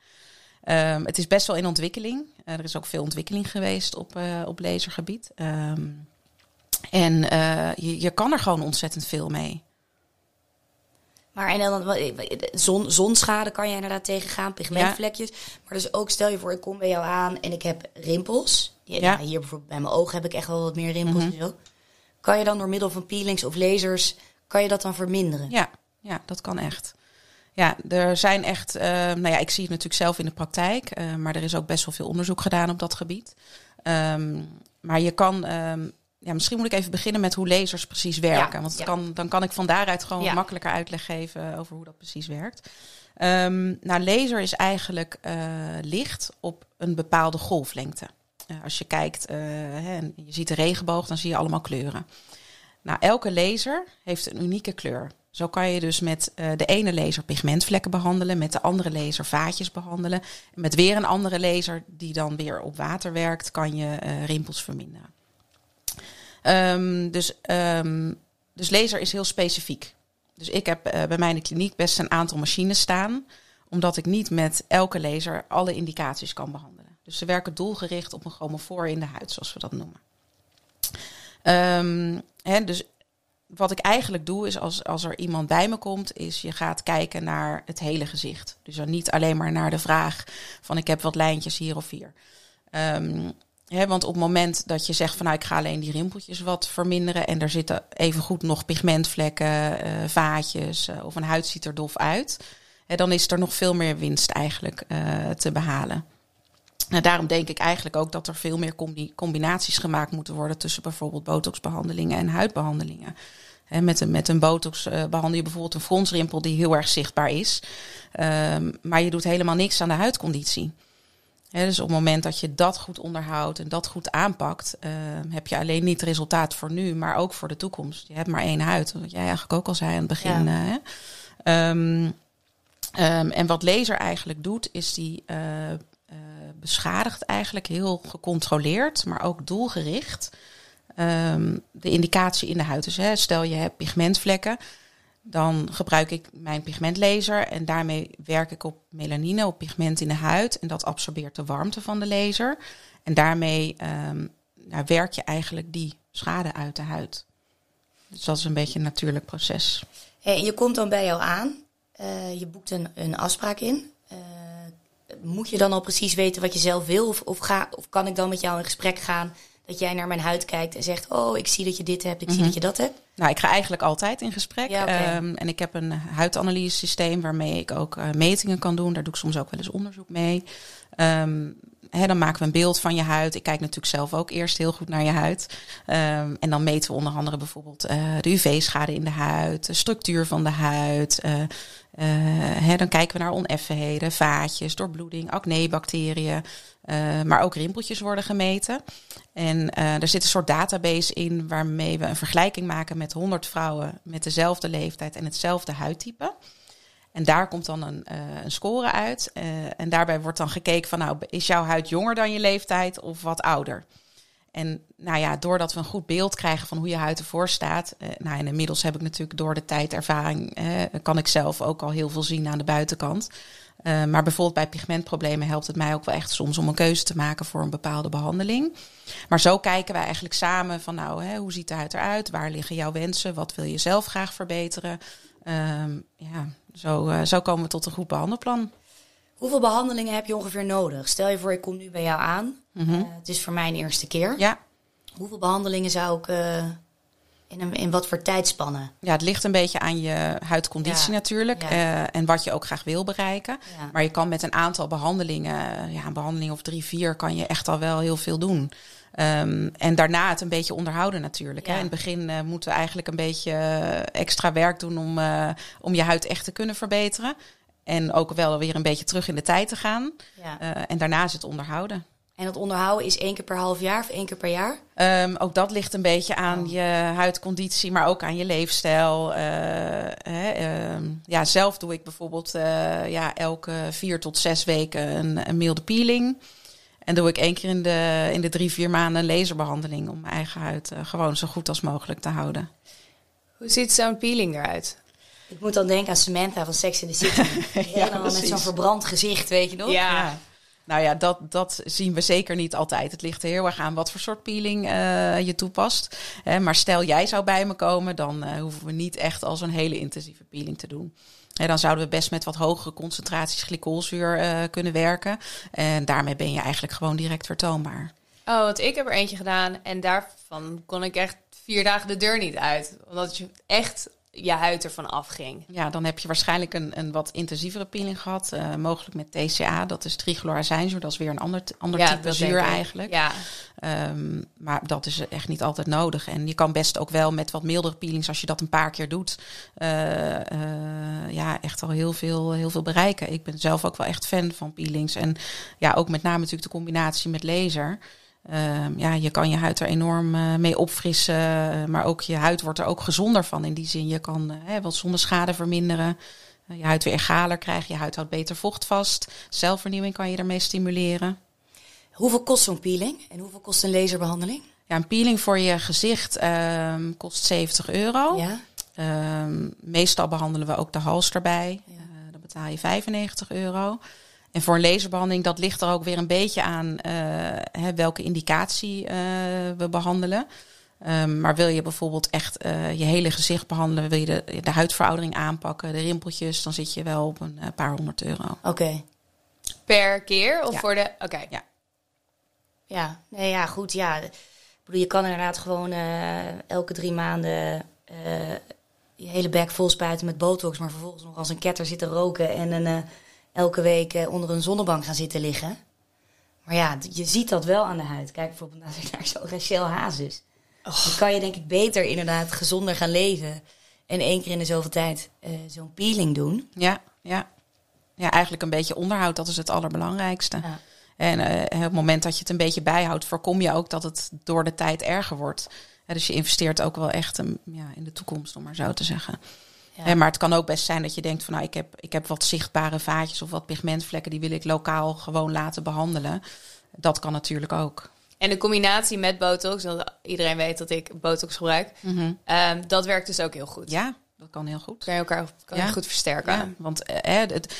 Ehm, het is best wel in ontwikkeling. Eh, er is ook veel ontwikkeling geweest op, eh, op lasergebied. Ehm, en eh, je, je kan er gewoon ontzettend veel mee. Maar en dan zon, zonschade kan je inderdaad tegengaan, pigmentvlekjes. Maar dus ook stel je voor, ik kom bij jou aan en ik heb rimpels. Ja, Ja. nou, hier bijvoorbeeld bij mijn ogen heb ik echt wel wat meer rimpels Mhm. en zo. Kan je dan door middel van peelings of lasers, kan je dat dan verminderen? Ja, ja, dat kan echt. Ja, er zijn echt, uh, nou ja, ik zie het natuurlijk zelf in de praktijk, uh, maar er is ook best wel veel onderzoek gedaan op dat gebied. Um, maar je kan, um, ja, misschien moet ik even beginnen met hoe lasers precies werken. Ja, want ja. kan, dan kan ik van daaruit gewoon ja. makkelijker uitleg geven over hoe dat precies werkt. Um, nou, laser is eigenlijk uh, licht op een bepaalde golflengte. als je kijkt hè, en je ziet de regenboog, dan zie je allemaal kleuren. Nou, elke laser heeft een unieke kleur. Zo kan je dus met uh, de ene laser pigmentvlekken behandelen, met de andere laser vaatjes behandelen. En met weer een andere laser die dan weer op water werkt, kan je uh, rimpels verminderen. Um, dus, um, dus laser is heel specifiek. Dus ik heb uh, bij mij in de kliniek best een aantal machines staan, omdat ik niet met elke laser alle indicaties kan behandelen. Dus ze werken doelgericht op een chromofoor in de huid, zoals we dat noemen. Hè, dus wat ik eigenlijk doe is als, als er iemand bij me komt, is je gaat kijken naar het hele gezicht. Dus dan niet alleen maar naar de vraag van ik heb wat lijntjes hier of hier. Hè, want op het moment dat je zegt van nou ik ga alleen die rimpeltjes wat verminderen en er zitten evengoed nog pigmentvlekken, uh, vaatjes uh, of een huid ziet er dof uit, hè, dan is er nog veel meer winst eigenlijk uh, te behalen. Nou, daarom denk ik eigenlijk ook dat er veel meer combi combinaties gemaakt moeten worden tussen bijvoorbeeld botoxbehandelingen en huidbehandelingen. Met, een, met een botox uh, behandel je bijvoorbeeld een fronsrimpel die heel erg zichtbaar is. Um, maar je doet helemaal niks aan de huidconditie. He, dus op het moment dat je dat goed onderhoudt en dat goed aanpakt, uh, heb je alleen niet het resultaat voor nu, maar ook voor de toekomst. Je hebt maar één huid, wat jij eigenlijk ook al zei aan het begin. Ja. Uh, um, um, en wat laser eigenlijk doet, is die beschadigt eigenlijk heel gecontroleerd, maar ook doelgericht um, de indicatie in de huid. Dus hè, stel je hebt pigmentvlekken, dan gebruik ik mijn pigmentlaser en daarmee werk ik op melanine, op pigment in de huid. En dat absorbeert de warmte van de laser. En daarmee um, nou, werk je eigenlijk die schade uit de huid. Dus dat is een beetje een natuurlijk proces. Je komt dan bij jou aan, uh, je boekt een, een afspraak in. Uh, moet je dan al precies weten wat je zelf wil? Of, of, ga, of kan ik dan met jou in gesprek gaan dat jij naar mijn huid kijkt en zegt: Oh, ik zie dat je dit hebt, ik mm -hmm. zie dat je dat hebt? Nou, ik ga eigenlijk altijd in gesprek. Ja, okay. um, en ik heb een huidanalyse systeem waarmee ik ook uh, metingen kan doen. Daar doe ik soms ook wel eens onderzoek mee. Um, Dan maken we een beeld van je huid. Ik kijk natuurlijk zelf ook eerst heel goed naar je huid. Um, en dan meten we onder andere bijvoorbeeld uh, de UV-schade in de huid, de structuur van de huid. Uh, uh, he, dan kijken we naar oneffenheden, vaatjes, doorbloeding, acne-bacteriën. maar ook rimpeltjes worden gemeten. En er zit een soort database in waarmee we een vergelijking maken met 100 vrouwen met dezelfde leeftijd en hetzelfde huidtype. En daar komt dan een, uh, een score uit. Uh, en daarbij wordt dan gekeken van, nou, is jouw huid jonger dan je leeftijd of wat ouder? En nou ja, doordat we een goed beeld krijgen van hoe je huid ervoor staat. Uh, nou, en inmiddels heb ik natuurlijk door de tijd ervaring, kan ik zelf ook al heel veel zien aan de buitenkant. maar bijvoorbeeld bij pigmentproblemen helpt het mij ook wel echt soms om een keuze te maken voor een bepaalde behandeling. Maar zo kijken wij eigenlijk samen van, nou, hè, hoe ziet de huid eruit? Waar liggen jouw wensen? Wat wil je zelf graag verbeteren? Um, ja, zo, uh, zo komen we tot een goed behandelplan. Hoeveel behandelingen heb je ongeveer nodig? Stel je voor, ik kom nu bij jou aan. Mm -hmm. uh, het is voor mij een eerste keer. Ja. Hoeveel behandelingen zou ik uh, in, een, in wat voor tijdspannen? Ja, het ligt een beetje aan je huidconditie ja. natuurlijk. Ja. en wat je ook graag wil bereiken. Ja. Maar je kan met een aantal behandelingen, ja, een behandeling of drie, vier, kan je echt al wel heel veel doen. Um, en daarna het een beetje onderhouden natuurlijk. Ja. Hè. In het begin uh, moeten we eigenlijk een beetje extra werk doen om, uh, om je huid echt te kunnen verbeteren. En ook wel weer een beetje terug in de tijd te gaan. Ja. Uh, en daarna is het onderhouden. En het onderhouden is één keer per half jaar of één keer per jaar? Um, ook dat ligt een beetje aan oh. je huidconditie, maar ook aan je leefstijl. Hè, um, ja, zelf doe ik bijvoorbeeld ja, elke vier tot zes weken een, een milde peeling. En doe ik één keer in de, in de drie, vier maanden een laserbehandeling om mijn eigen huid uh, gewoon zo goed als mogelijk te houden. Hoe ziet zo'n peeling eruit? Ik moet dan denken aan Samantha van Sex in the City. ja, met zo'n verbrand gezicht, weet je nog? Ja. ja. Nou ja, dat, dat zien we zeker niet altijd. Het ligt er heel erg aan wat voor soort peeling uh, je toepast. Maar stel jij zou bij me komen, dan uh, hoeven we niet echt als een hele intensieve peeling te doen. En dan zouden we best met wat hogere concentraties glycolzuur uh, kunnen werken. En daarmee ben je eigenlijk gewoon direct vertoonbaar. Oh, want ik heb er eentje gedaan en daarvan kon ik echt vier dagen de deur niet uit. Omdat je echt je huid ervan afging. Ja, dan heb je waarschijnlijk een, een wat intensievere peeling gehad. eh, mogelijk met TCA, dat is trichloroazijnzuur. Dat is weer een ander, ander ja, type zuur eigenlijk. Ja, Ehm, maar dat is echt niet altijd nodig. En je kan best ook wel met wat mildere peelings, als je dat een paar keer doet, eh, eh, ja, echt al heel veel, heel veel bereiken. Ik ben zelf ook wel echt fan van peelings. En ja, ook met name natuurlijk de combinatie met laser. Ehm, ja, je kan je huid er enorm eh, mee opfrissen. eh, maar ook je huid wordt er ook gezonder van. In die zin, je kan hè, wat zonneschade verminderen. Je huid weer egaler krijgen. Je huid houdt beter vocht vast. Zelfvernieuwing kan je ermee stimuleren. Hoeveel kost zo'n peeling? En hoeveel kost een laserbehandeling? Ja, een peeling voor je gezicht ehm, kost 70 euro. Ja? Ehm, meestal behandelen we ook de hals erbij. Ja. Dan betaal je 95 euro. En voor een laserbehandeling, dat ligt er ook weer een beetje aan eh, hè, welke indicatie eh, we behandelen. Ehm, maar wil je bijvoorbeeld echt eh, je hele gezicht behandelen, wil je de, de huidveroudering aanpakken, de rimpeltjes, dan zit je wel op een paar honderd euro. Oké. per keer of Ja. voor de... Oké, Ja. Ja, nee, ja, goed. Ja. Ik bedoel, je kan inderdaad gewoon eh, elke drie maanden eh, je hele bek vol spuiten met botox, maar vervolgens nog als een ketter zitten roken en een, eh, elke week eh, onder een zonnebank gaan zitten liggen. Maar ja, je ziet dat wel aan de huid. Kijk bijvoorbeeld naar, naar zo'n Rachel Hazes. Dan kan je denk ik beter inderdaad gezonder gaan leven en één keer in de zoveel tijd eh, zo'n peeling doen. Ja, ja. Ja, eigenlijk een beetje onderhoud, dat is het allerbelangrijkste. Ja. En op het moment dat je het een beetje bijhoudt, voorkom je ook dat het door de tijd erger wordt. Ja, dus je investeert ook wel echt um, ja, in de toekomst, om maar zo te zeggen. Ja. Maar het kan ook best zijn dat je denkt van nou, ik heb, ik heb wat zichtbare vaatjes of wat pigmentvlekken, die wil ik lokaal gewoon laten behandelen. Dat kan natuurlijk ook. En de combinatie met botox, want iedereen weet dat ik botox gebruik, ehm, dat werkt dus ook heel goed. Ja, dat kan heel goed. Kan je elkaar kan je goed versterken. Ja, want eh, het,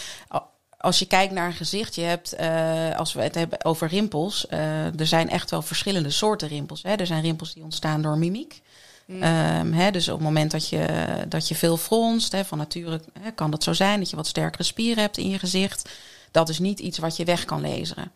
als je kijkt naar een gezicht, je hebt, eh, als we het hebben over rimpels, eh, er zijn echt wel verschillende soorten rimpels. Hè. Er zijn rimpels die ontstaan door mimiek. Ehm, hè, dus op het moment dat je, dat je veel fronst, van nature kan dat zo zijn dat je wat sterkere spieren hebt in je gezicht. Dat is niet iets wat je weg kan lezen.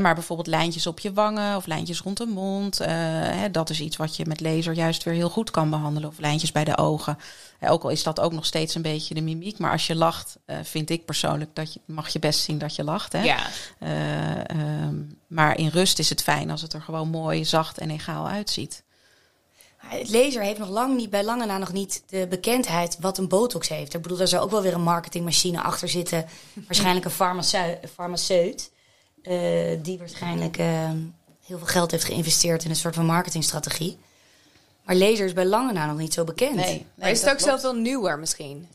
Maar bijvoorbeeld lijntjes op je wangen of lijntjes rond de mond. eh, dat is iets wat je met laser juist weer heel goed kan behandelen. Of lijntjes bij de ogen. Ook al is dat ook nog steeds een beetje de mimiek. Maar als je lacht, eh, vind ik persoonlijk dat je mag je best zien dat je lacht. Hè? Ja. Eh, ehm, maar in rust is het fijn als het er gewoon mooi, zacht en egaal uitziet. Maar Het laser heeft nog lang niet, bij lange na nog niet de bekendheid wat een botox heeft. Ik bedoel, daar zou ook wel weer een marketingmachine achter zitten. Waarschijnlijk een farmaceut, farmaceut eh, die waarschijnlijk eh, heel veel geld heeft geïnvesteerd in een soort van marketingstrategie. Maar laser is bij lange na nog niet zo bekend. maar is het ook zelf wel nieuwer misschien?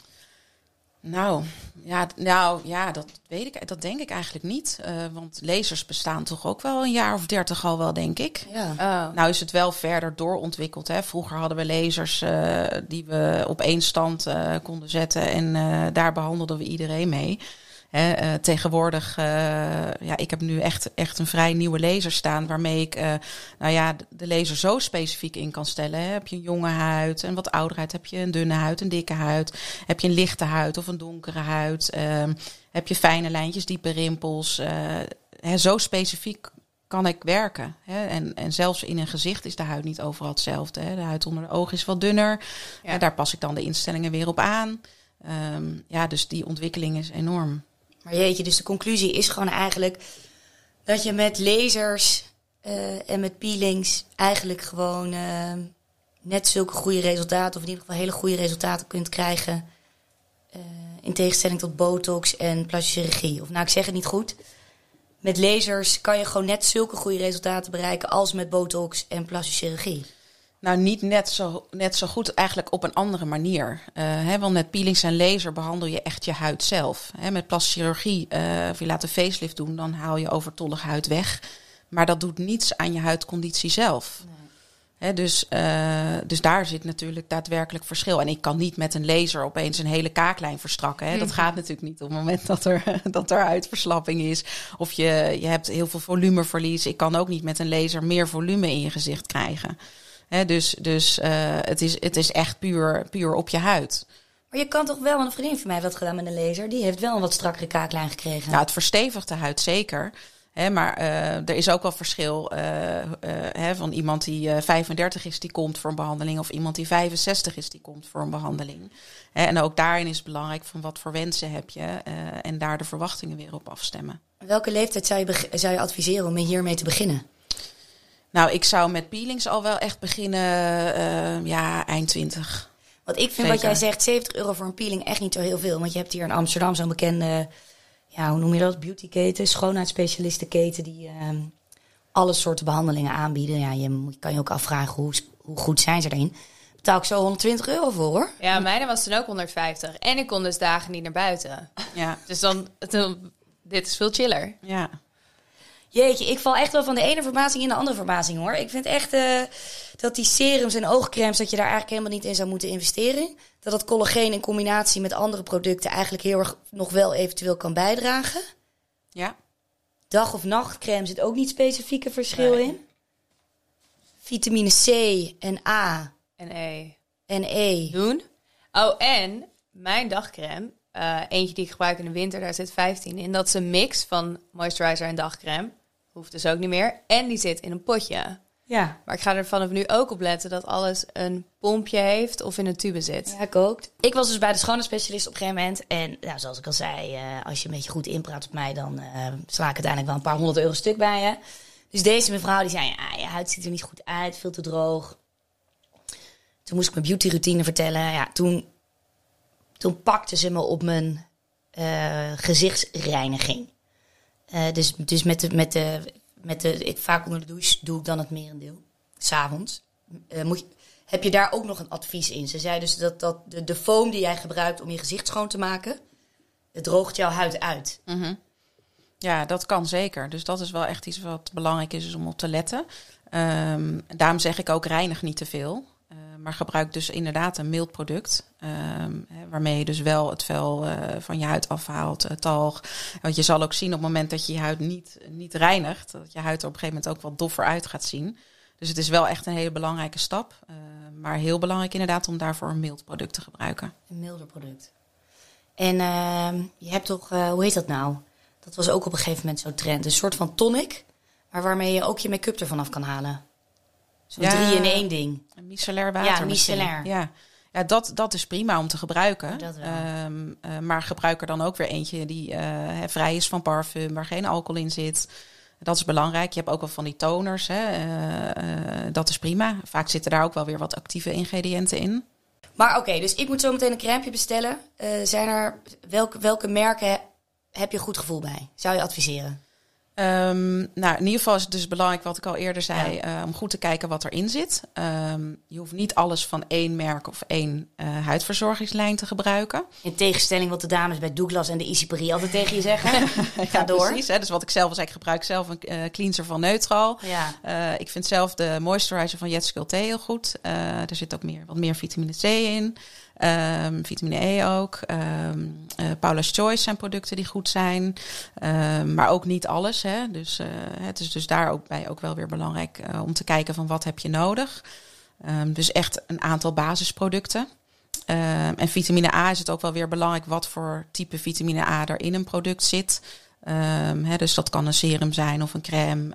Nou ja, nou, ja, dat weet ik. Dat denk ik eigenlijk niet. Eh, want lasers bestaan toch ook wel een jaar of dertig al wel, denk ik. Ja. Oh. Nou is het wel verder doorontwikkeld. Hè. Vroeger hadden we lasers eh, die we op één stand eh, konden zetten. En eh, daar behandelden we iedereen mee. Hè, eh, tegenwoordig, eh, ja, ik heb nu echt, echt een vrij nieuwe laser staan. Waarmee ik eh, nou ja, de- laser zo specifiek in kan stellen. Hè. Heb je een jonge huid, een wat oudere huid? Heb je een dunne huid, een dikke huid? Heb je een lichte huid of een donkere huid? Ehm, heb je fijne lijntjes, diepe rimpels? hè, zo specifiek kan ik werken. Hè? En, en zelfs in een gezicht is de huid niet overal hetzelfde. Hè? De huid onder de ogen is wat dunner. Ja. Daar pas ik dan de instellingen weer op aan. Ehm, ja, dus die ontwikkeling is enorm. Maar jeetje, dus de conclusie is gewoon eigenlijk dat je met lasers eh, en met peelings eigenlijk gewoon eh, net zulke goede resultaten, of in ieder geval hele goede resultaten kunt krijgen. eh, in tegenstelling tot botox en plastische chirurgie. Of nou, ik zeg het niet goed. Met lasers kan je gewoon net zulke goede resultaten bereiken als met botox en plastische chirurgie. Nou, niet net zo, net zo goed, eigenlijk op een andere manier. Eh, hè, want met peelings en laser behandel je echt je huid zelf. Hè, met plastische chirurgie, eh, of je laat een facelift doen, dan haal je overtollige huid weg. Maar dat doet niets aan je huidconditie zelf. Hè, dus, eh, dus daar zit natuurlijk daadwerkelijk verschil. En ik kan niet met een laser opeens een hele kaaklijn verstrakken. Hè. Dat gaat natuurlijk niet op het moment dat er, dat er huidverslapping is. Of je, je hebt heel veel volumeverlies. Ik kan ook niet met een laser meer volume in je gezicht krijgen. Dus dus eh, het, is, het is echt puur, puur op je huid. Maar je kan toch wel, een vriendin van mij heeft dat gedaan met een laser. Die heeft wel een wat strakkere kaaklijn gekregen. Nou, het verstevigt de huid zeker. Maar eh, er is ook wel verschil eh, van iemand die eh, 35 is, die komt voor een behandeling, of iemand die 65 is, die komt voor een behandeling. En ook daarin is het belangrijk van wat voor wensen heb je en daar de verwachtingen weer op afstemmen. Welke leeftijd zou je, zou je adviseren om hiermee te beginnen? Nou, ik zou met peelings al wel echt beginnen, eh, ja, eind 20. Want ik vind wat jij zegt, 70 euro voor een peeling echt niet zo heel veel. Want je hebt hier in Amsterdam zo'n bekende, ja, hoe noem je dat? Beautyketen, schoonheidsspecialistenketen die ehm, alle soorten behandelingen aanbieden. Ja, je kan je ook afvragen hoe, hoe goed zijn ze erin. Betaal ik zo 120 euro voor hoor. Ja, mijne was toen ook 150. En ik kon dus dagen niet naar buiten. Ja, Dus dan, dan dit is veel chiller. ja. Jeetje, ik val echt wel van de ene verbazing in de andere verbazing hoor. Ik vind echt eh, dat die serums en oogcremes, dat je daar eigenlijk helemaal niet in zou moeten investeren. Dat dat collageen in combinatie met andere producten eigenlijk heel erg nog wel eventueel kan bijdragen. ja. Dag- of nachtcreme zit ook niet specifieke verschil Nee. in. Vitamine C en A En E. en E. Doen. Oh, en mijn dagcreme. eh, eentje die ik gebruik in de winter, daar zit 15 in. Dat is een mix van moisturizer en dagcreme. Hoeft dus ook niet meer. En die zit in een potje. Ja. Maar ik ga er vanaf nu ook op letten dat alles een pompje heeft of in een tube zit. Ja, ik ook. Ik was dus bij de schoonheidsspecialist op een gegeven moment. En nou, zoals ik al zei, eh, als je een beetje goed inpraat op mij, dan eh, sla ik uiteindelijk wel een paar honderd euro stuk bij je. Dus deze mevrouw die zei, ja, je huid ziet er niet goed uit, veel te droog. Toen moest ik mijn beautyroutine vertellen. Ja, toen, toen pakte ze me op mijn eh, gezichtsreiniging. Eh, dus dus met, de, met, de, met de, vaak onder de douche doe ik dan het merendeel. S'avonds. Je, heb je daar ook nog een advies in? Ze zei dus dat, dat de, de foam die jij gebruikt om je gezicht schoon te maken, het droogt jouw huid uit. Mhm. Ja, dat kan zeker. Dus dat is wel echt iets wat belangrijk is, is om op te letten. Ehm, daarom zeg ik ook reinig niet te veel. Maar gebruik dus inderdaad een mild product. ehm, waarmee je dus wel het vel eh, van je huid afhaalt, eh, talg. Want je zal ook zien op het moment dat je je huid niet, niet reinigt, dat je huid er op een gegeven moment ook wat doffer uit gaat zien. Dus het is wel echt een hele belangrijke stap. eh, maar heel belangrijk inderdaad om daarvoor een mild product te gebruiken. Een milder product. En ehm, je hebt toch, hoe heet dat nou? Dat was ook op een gegeven moment zo'n trend. Een soort van tonic, maar waarmee je ook je make-up ervan af kan halen. Zo'n drie in één ding. Een micellair water Ja, micellair. Ja, ja dat, dat is prima om te gebruiken. Ehm, eh, maar gebruik er dan ook weer eentje die eh, vrij is van parfum, waar geen alcohol in zit. Dat is belangrijk. Je hebt ook wel van die toners. Hè. eh, dat is prima. Vaak zitten daar ook wel weer wat actieve ingrediënten in. Maar oké, dus ik moet zo meteen een crème bestellen. Zijn er, welke, welke merken he- heb je goed gevoel bij? Zou je adviseren? Ehm, nou, in ieder geval is het dus belangrijk, wat ik al eerder zei, Ja. eh, om goed te kijken wat erin zit. Ehm, je hoeft niet alles van één merk of één eh, huidverzorgingslijn te gebruiken. In tegenstelling wat de dames bij Douglas en de Paris altijd tegen je zeggen. Ga Ja, door. Precies, hè? dus wat ik zelf al zei, ik gebruik zelf een eh, cleanser van Neutral. Ja. Ik vind zelf de moisturizer van Jet T heel goed. Er zit ook meer, wat meer vitamine C in. Ehm, vitamine E ook. Eh, Paula's Choice zijn producten die goed zijn. Ehm, maar ook niet alles. Hè? Dus eh, het is dus daar ook bij ook wel weer belangrijk eh, om te kijken van wat heb je nodig. Dus echt een aantal basisproducten. En vitamine A is het ook wel weer belangrijk wat voor type vitamine A er in een product zit. Dus dat kan een serum zijn of een crème.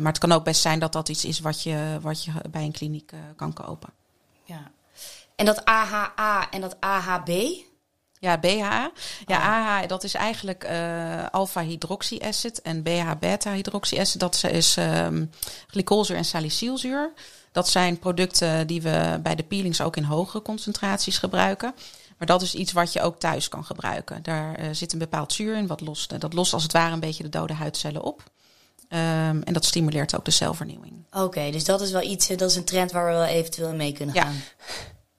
maar het kan ook best zijn dat dat iets is wat je, wat je bij een kliniek kan kopen. ja. En dat AHA en dat AHB? Ja, BHA. Ja, Oh. AHA, dat is eigenlijk eh alpha-hydroxyacid. En BH-beta-hydroxyacid, dat is ehm glycolzuur en salicylzuur. Dat zijn producten die we bij de peelings ook in hogere concentraties gebruiken. Maar dat is iets wat je ook thuis kan gebruiken. Daar eh, zit een bepaald zuur in, wat lost, dat lost als het ware een beetje de dode huidcellen op. Ehm, en dat stimuleert ook de celvernieuwing. Oké, dus dat is wel iets, eh, dat is een trend waar we wel eventueel mee kunnen Ja.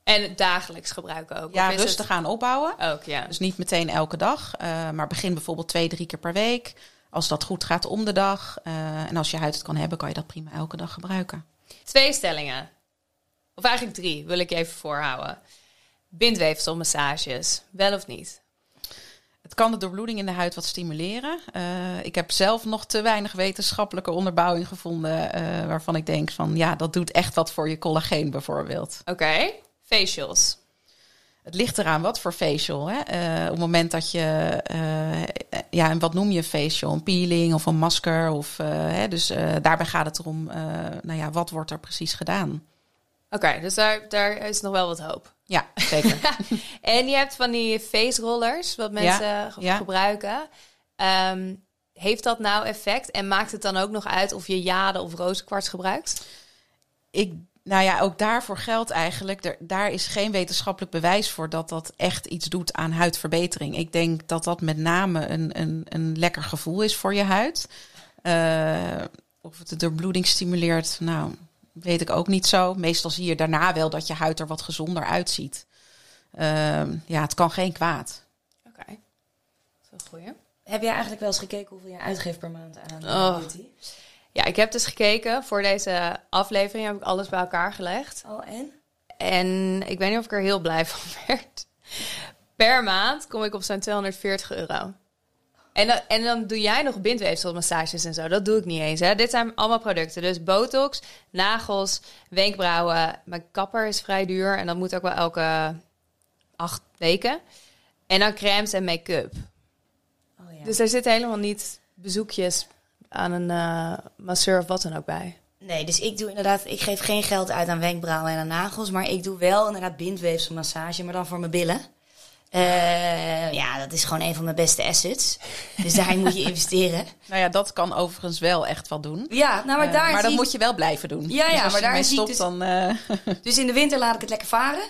En het dagelijks gebruiken ook. Ja, rustig aan opbouwen. Het ook, ja. Dus niet meteen elke dag, eh, maar begin bijvoorbeeld twee, drie keer per week. Als dat goed gaat om de dag. eh, en als je huid het kan hebben, kan je dat prima elke dag gebruiken. Twee stellingen. Of eigenlijk drie, wil ik je even voorhouden. Bindweefselmassages, wel of niet? Het kan de doorbloeding in de huid wat stimuleren. Eh, ik heb zelf nog te weinig wetenschappelijke onderbouwing gevonden. waarvan ik denk van ja, dat doet echt wat voor je collageen bijvoorbeeld. Oké. Facials. het ligt eraan wat voor facial. Hè? Eh, op het moment dat je, eh, ja, en wat noem je facial? Een peeling of een masker? Of, eh, hè? Dus daarbij gaat het erom, nou ja, wat wordt er precies gedaan? Oké, dus daar, daar is nog wel wat hoop. Ja, zeker. En je hebt van die face rollers, wat mensen ge- ja. gebruiken. Ehm, heeft dat nou effect? En maakt het dan ook nog uit of je jade of rozenkwarts gebruikt? ik, nou ja, ook daarvoor geldt eigenlijk, er, daar is geen wetenschappelijk bewijs voor dat dat echt iets doet aan huidverbetering. Ik denk dat dat met name een, een, een lekker gevoel is voor je huid. Eh, of het de doorbloeding stimuleert, nou, weet ik ook niet zo. Meestal zie je daarna wel dat je huid er wat gezonder uitziet. Ehm, ja, het kan geen kwaad. Oké, dat is een goeie. Heb jij eigenlijk wel eens gekeken hoeveel je uitgeeft per maand aan Oh. beauty? Ja, ik heb dus gekeken voor deze aflevering, heb ik alles bij elkaar gelegd. Oh, en? En ik weet niet of ik er heel blij van werd. Per maand kom ik op zo'n 240 euro. En dan, en dan doe jij nog bindweefselmassages en zo. Dat doe ik niet eens. Hè. Dit zijn allemaal producten. Dus botox, nagels, wenkbrauwen. Mijn kapper is vrij duur. En dat moet ook wel elke acht weken. En dan crèmes en make-up. Oh, ja. Dus er zitten helemaal niet bezoekjes aan een eh, masseur of wat dan ook bij. Nee, dus ik doe inderdaad, ik geef geen geld uit aan wenkbrauwen en aan nagels, maar ik doe wel inderdaad bindweefselmassage, maar dan voor mijn billen. Eh, ja, dat is gewoon een van mijn beste assets. Dus daarin moet je investeren. Nou ja, dat kan overigens wel echt wat doen. Ja, nou, maar Eh, daar maar ik- moet je wel blijven doen. Ja, ja, Dus als maar daar stopt, dus- dan... eh, Dus in de winter laat ik het lekker varen.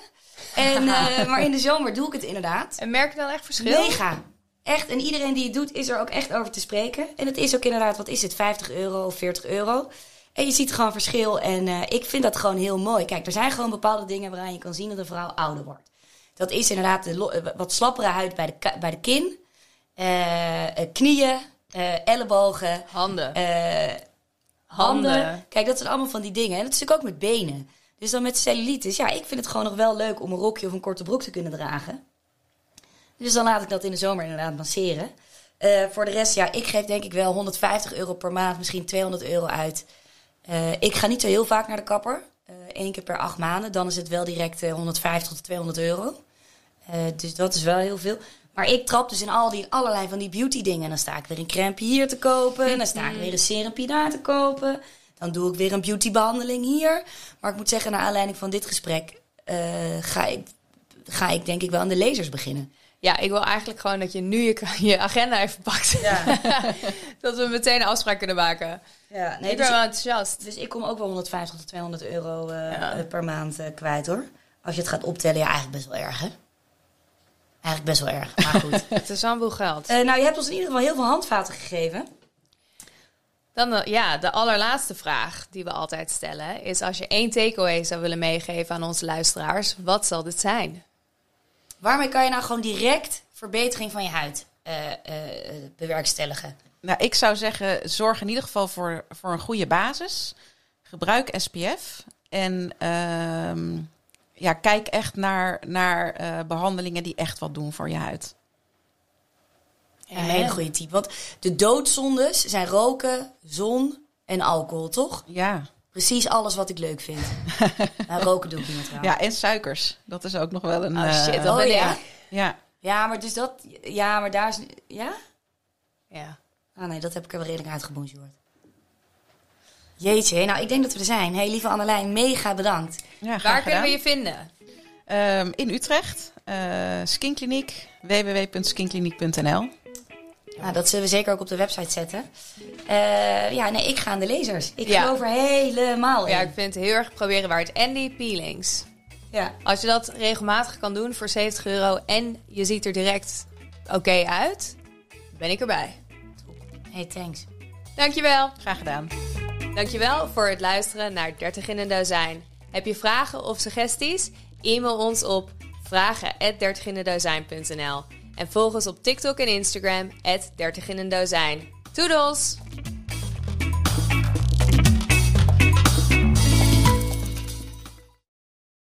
En, eh, maar in de zomer doe ik het inderdaad. En merk je dan echt verschil? Mega. Echt, en iedereen die het doet, is er ook echt over te spreken. En het is ook inderdaad, wat is het, 50 euro of 40 euro. En je ziet gewoon verschil. En eh, ik vind dat gewoon heel mooi. Kijk, er zijn gewoon bepaalde dingen waaraan je kan zien dat een vrouw ouder wordt. Dat is inderdaad de eh, wat slappere huid bij de, bij de kin. eh, knieën, ellebogen, Handen. handen. Handen. Kijk, dat zijn allemaal van die dingen. En dat is natuurlijk ook met benen. Dus dan met cellulitis. Ja, ik vind het gewoon nog wel leuk om een rokje of een korte broek te kunnen dragen. Dus dan laat ik dat in de zomer inderdaad masseren. Eh, voor de rest, ja, ik geef denk ik wel 150 euro per maand, misschien 200 euro uit. Eh, ik ga niet zo heel vaak naar de kapper. Eén keer per acht maanden. Dan is het wel direct eh, 150 tot 200 euro. Eh, dus dat is wel heel veel. Maar ik trap dus in al die allerlei van die beauty dingen. Dan sta ik weer een crème hier te kopen. En dan sta ik weer een serum daar te kopen. Dan doe ik weer een beautybehandeling hier. Maar ik moet zeggen, naar aanleiding van dit gesprek eh, ga, ik, ga ik denk ik wel aan de lasers beginnen. Ja, ik wil eigenlijk gewoon dat je nu je, je agenda even pakt. Ja, dat we meteen een afspraak kunnen maken. ja nee, ik dus, ben wel enthousiast. dus ik kom ook wel 150 tot 200 euro eh, Ja. eh, per maand eh, kwijt hoor. Als je het gaat optellen, ja, eigenlijk best wel erg hè. Eigenlijk best wel erg, maar goed. Het is wel een boel geld. Nou, je hebt ons in ieder geval heel veel handvaten gegeven. Dan ja, de allerlaatste vraag die we altijd stellen is: als je één takeaway zou willen meegeven aan onze luisteraars, wat zal dit zijn? Waarmee kan je nou gewoon direct verbetering van je huid eh, eh, bewerkstelligen? Nou, ik zou zeggen, zorg in ieder geval voor, voor een goede basis. Gebruik SPF. En ehm, ja, kijk echt naar, naar eh, behandelingen die echt wat doen voor je huid. Ja, een hele goede tip. Want de doodzondes zijn roken, zon en alcohol, toch? Ja. Precies alles wat ik leuk vind. nou, roken doe ik niet meer trouwens. ja, en suikers. Dat is ook nog wel een... Oh shit, dat oh, ja. ja. Ja, maar dus dat... Ja, maar daar is... Ja? Ja. Ah nee, dat heb ik er wel redelijk uitgebonjourd. Jeetje, nou ik denk dat we er zijn. hey, lieve Annelijn, mega bedankt. ja graag Waar kunnen we je vinden? Ehm, in Utrecht, eh Skinkliniek, www.skinkliniek.nl. Nou, dat zullen we zeker ook op de website zetten. Eh, ja, nee, ik ga aan de lezers. Ik Ja. geloof er helemaal in. Ja, ik vind het heel erg proberen waard. En die peelings. ja. Als je dat regelmatig kan doen voor 70 euro en je ziet er direct oké uit, ben ik erbij. Hey, thanks. Dankjewel. Graag gedaan. Dankjewel voor het luisteren naar 30 in een dozijn. Heb je vragen of suggesties? E-mail ons op vragen@dertiginendozijn.nl en volg ons op TikTok en Instagram 30 in een dozijn. Toedels!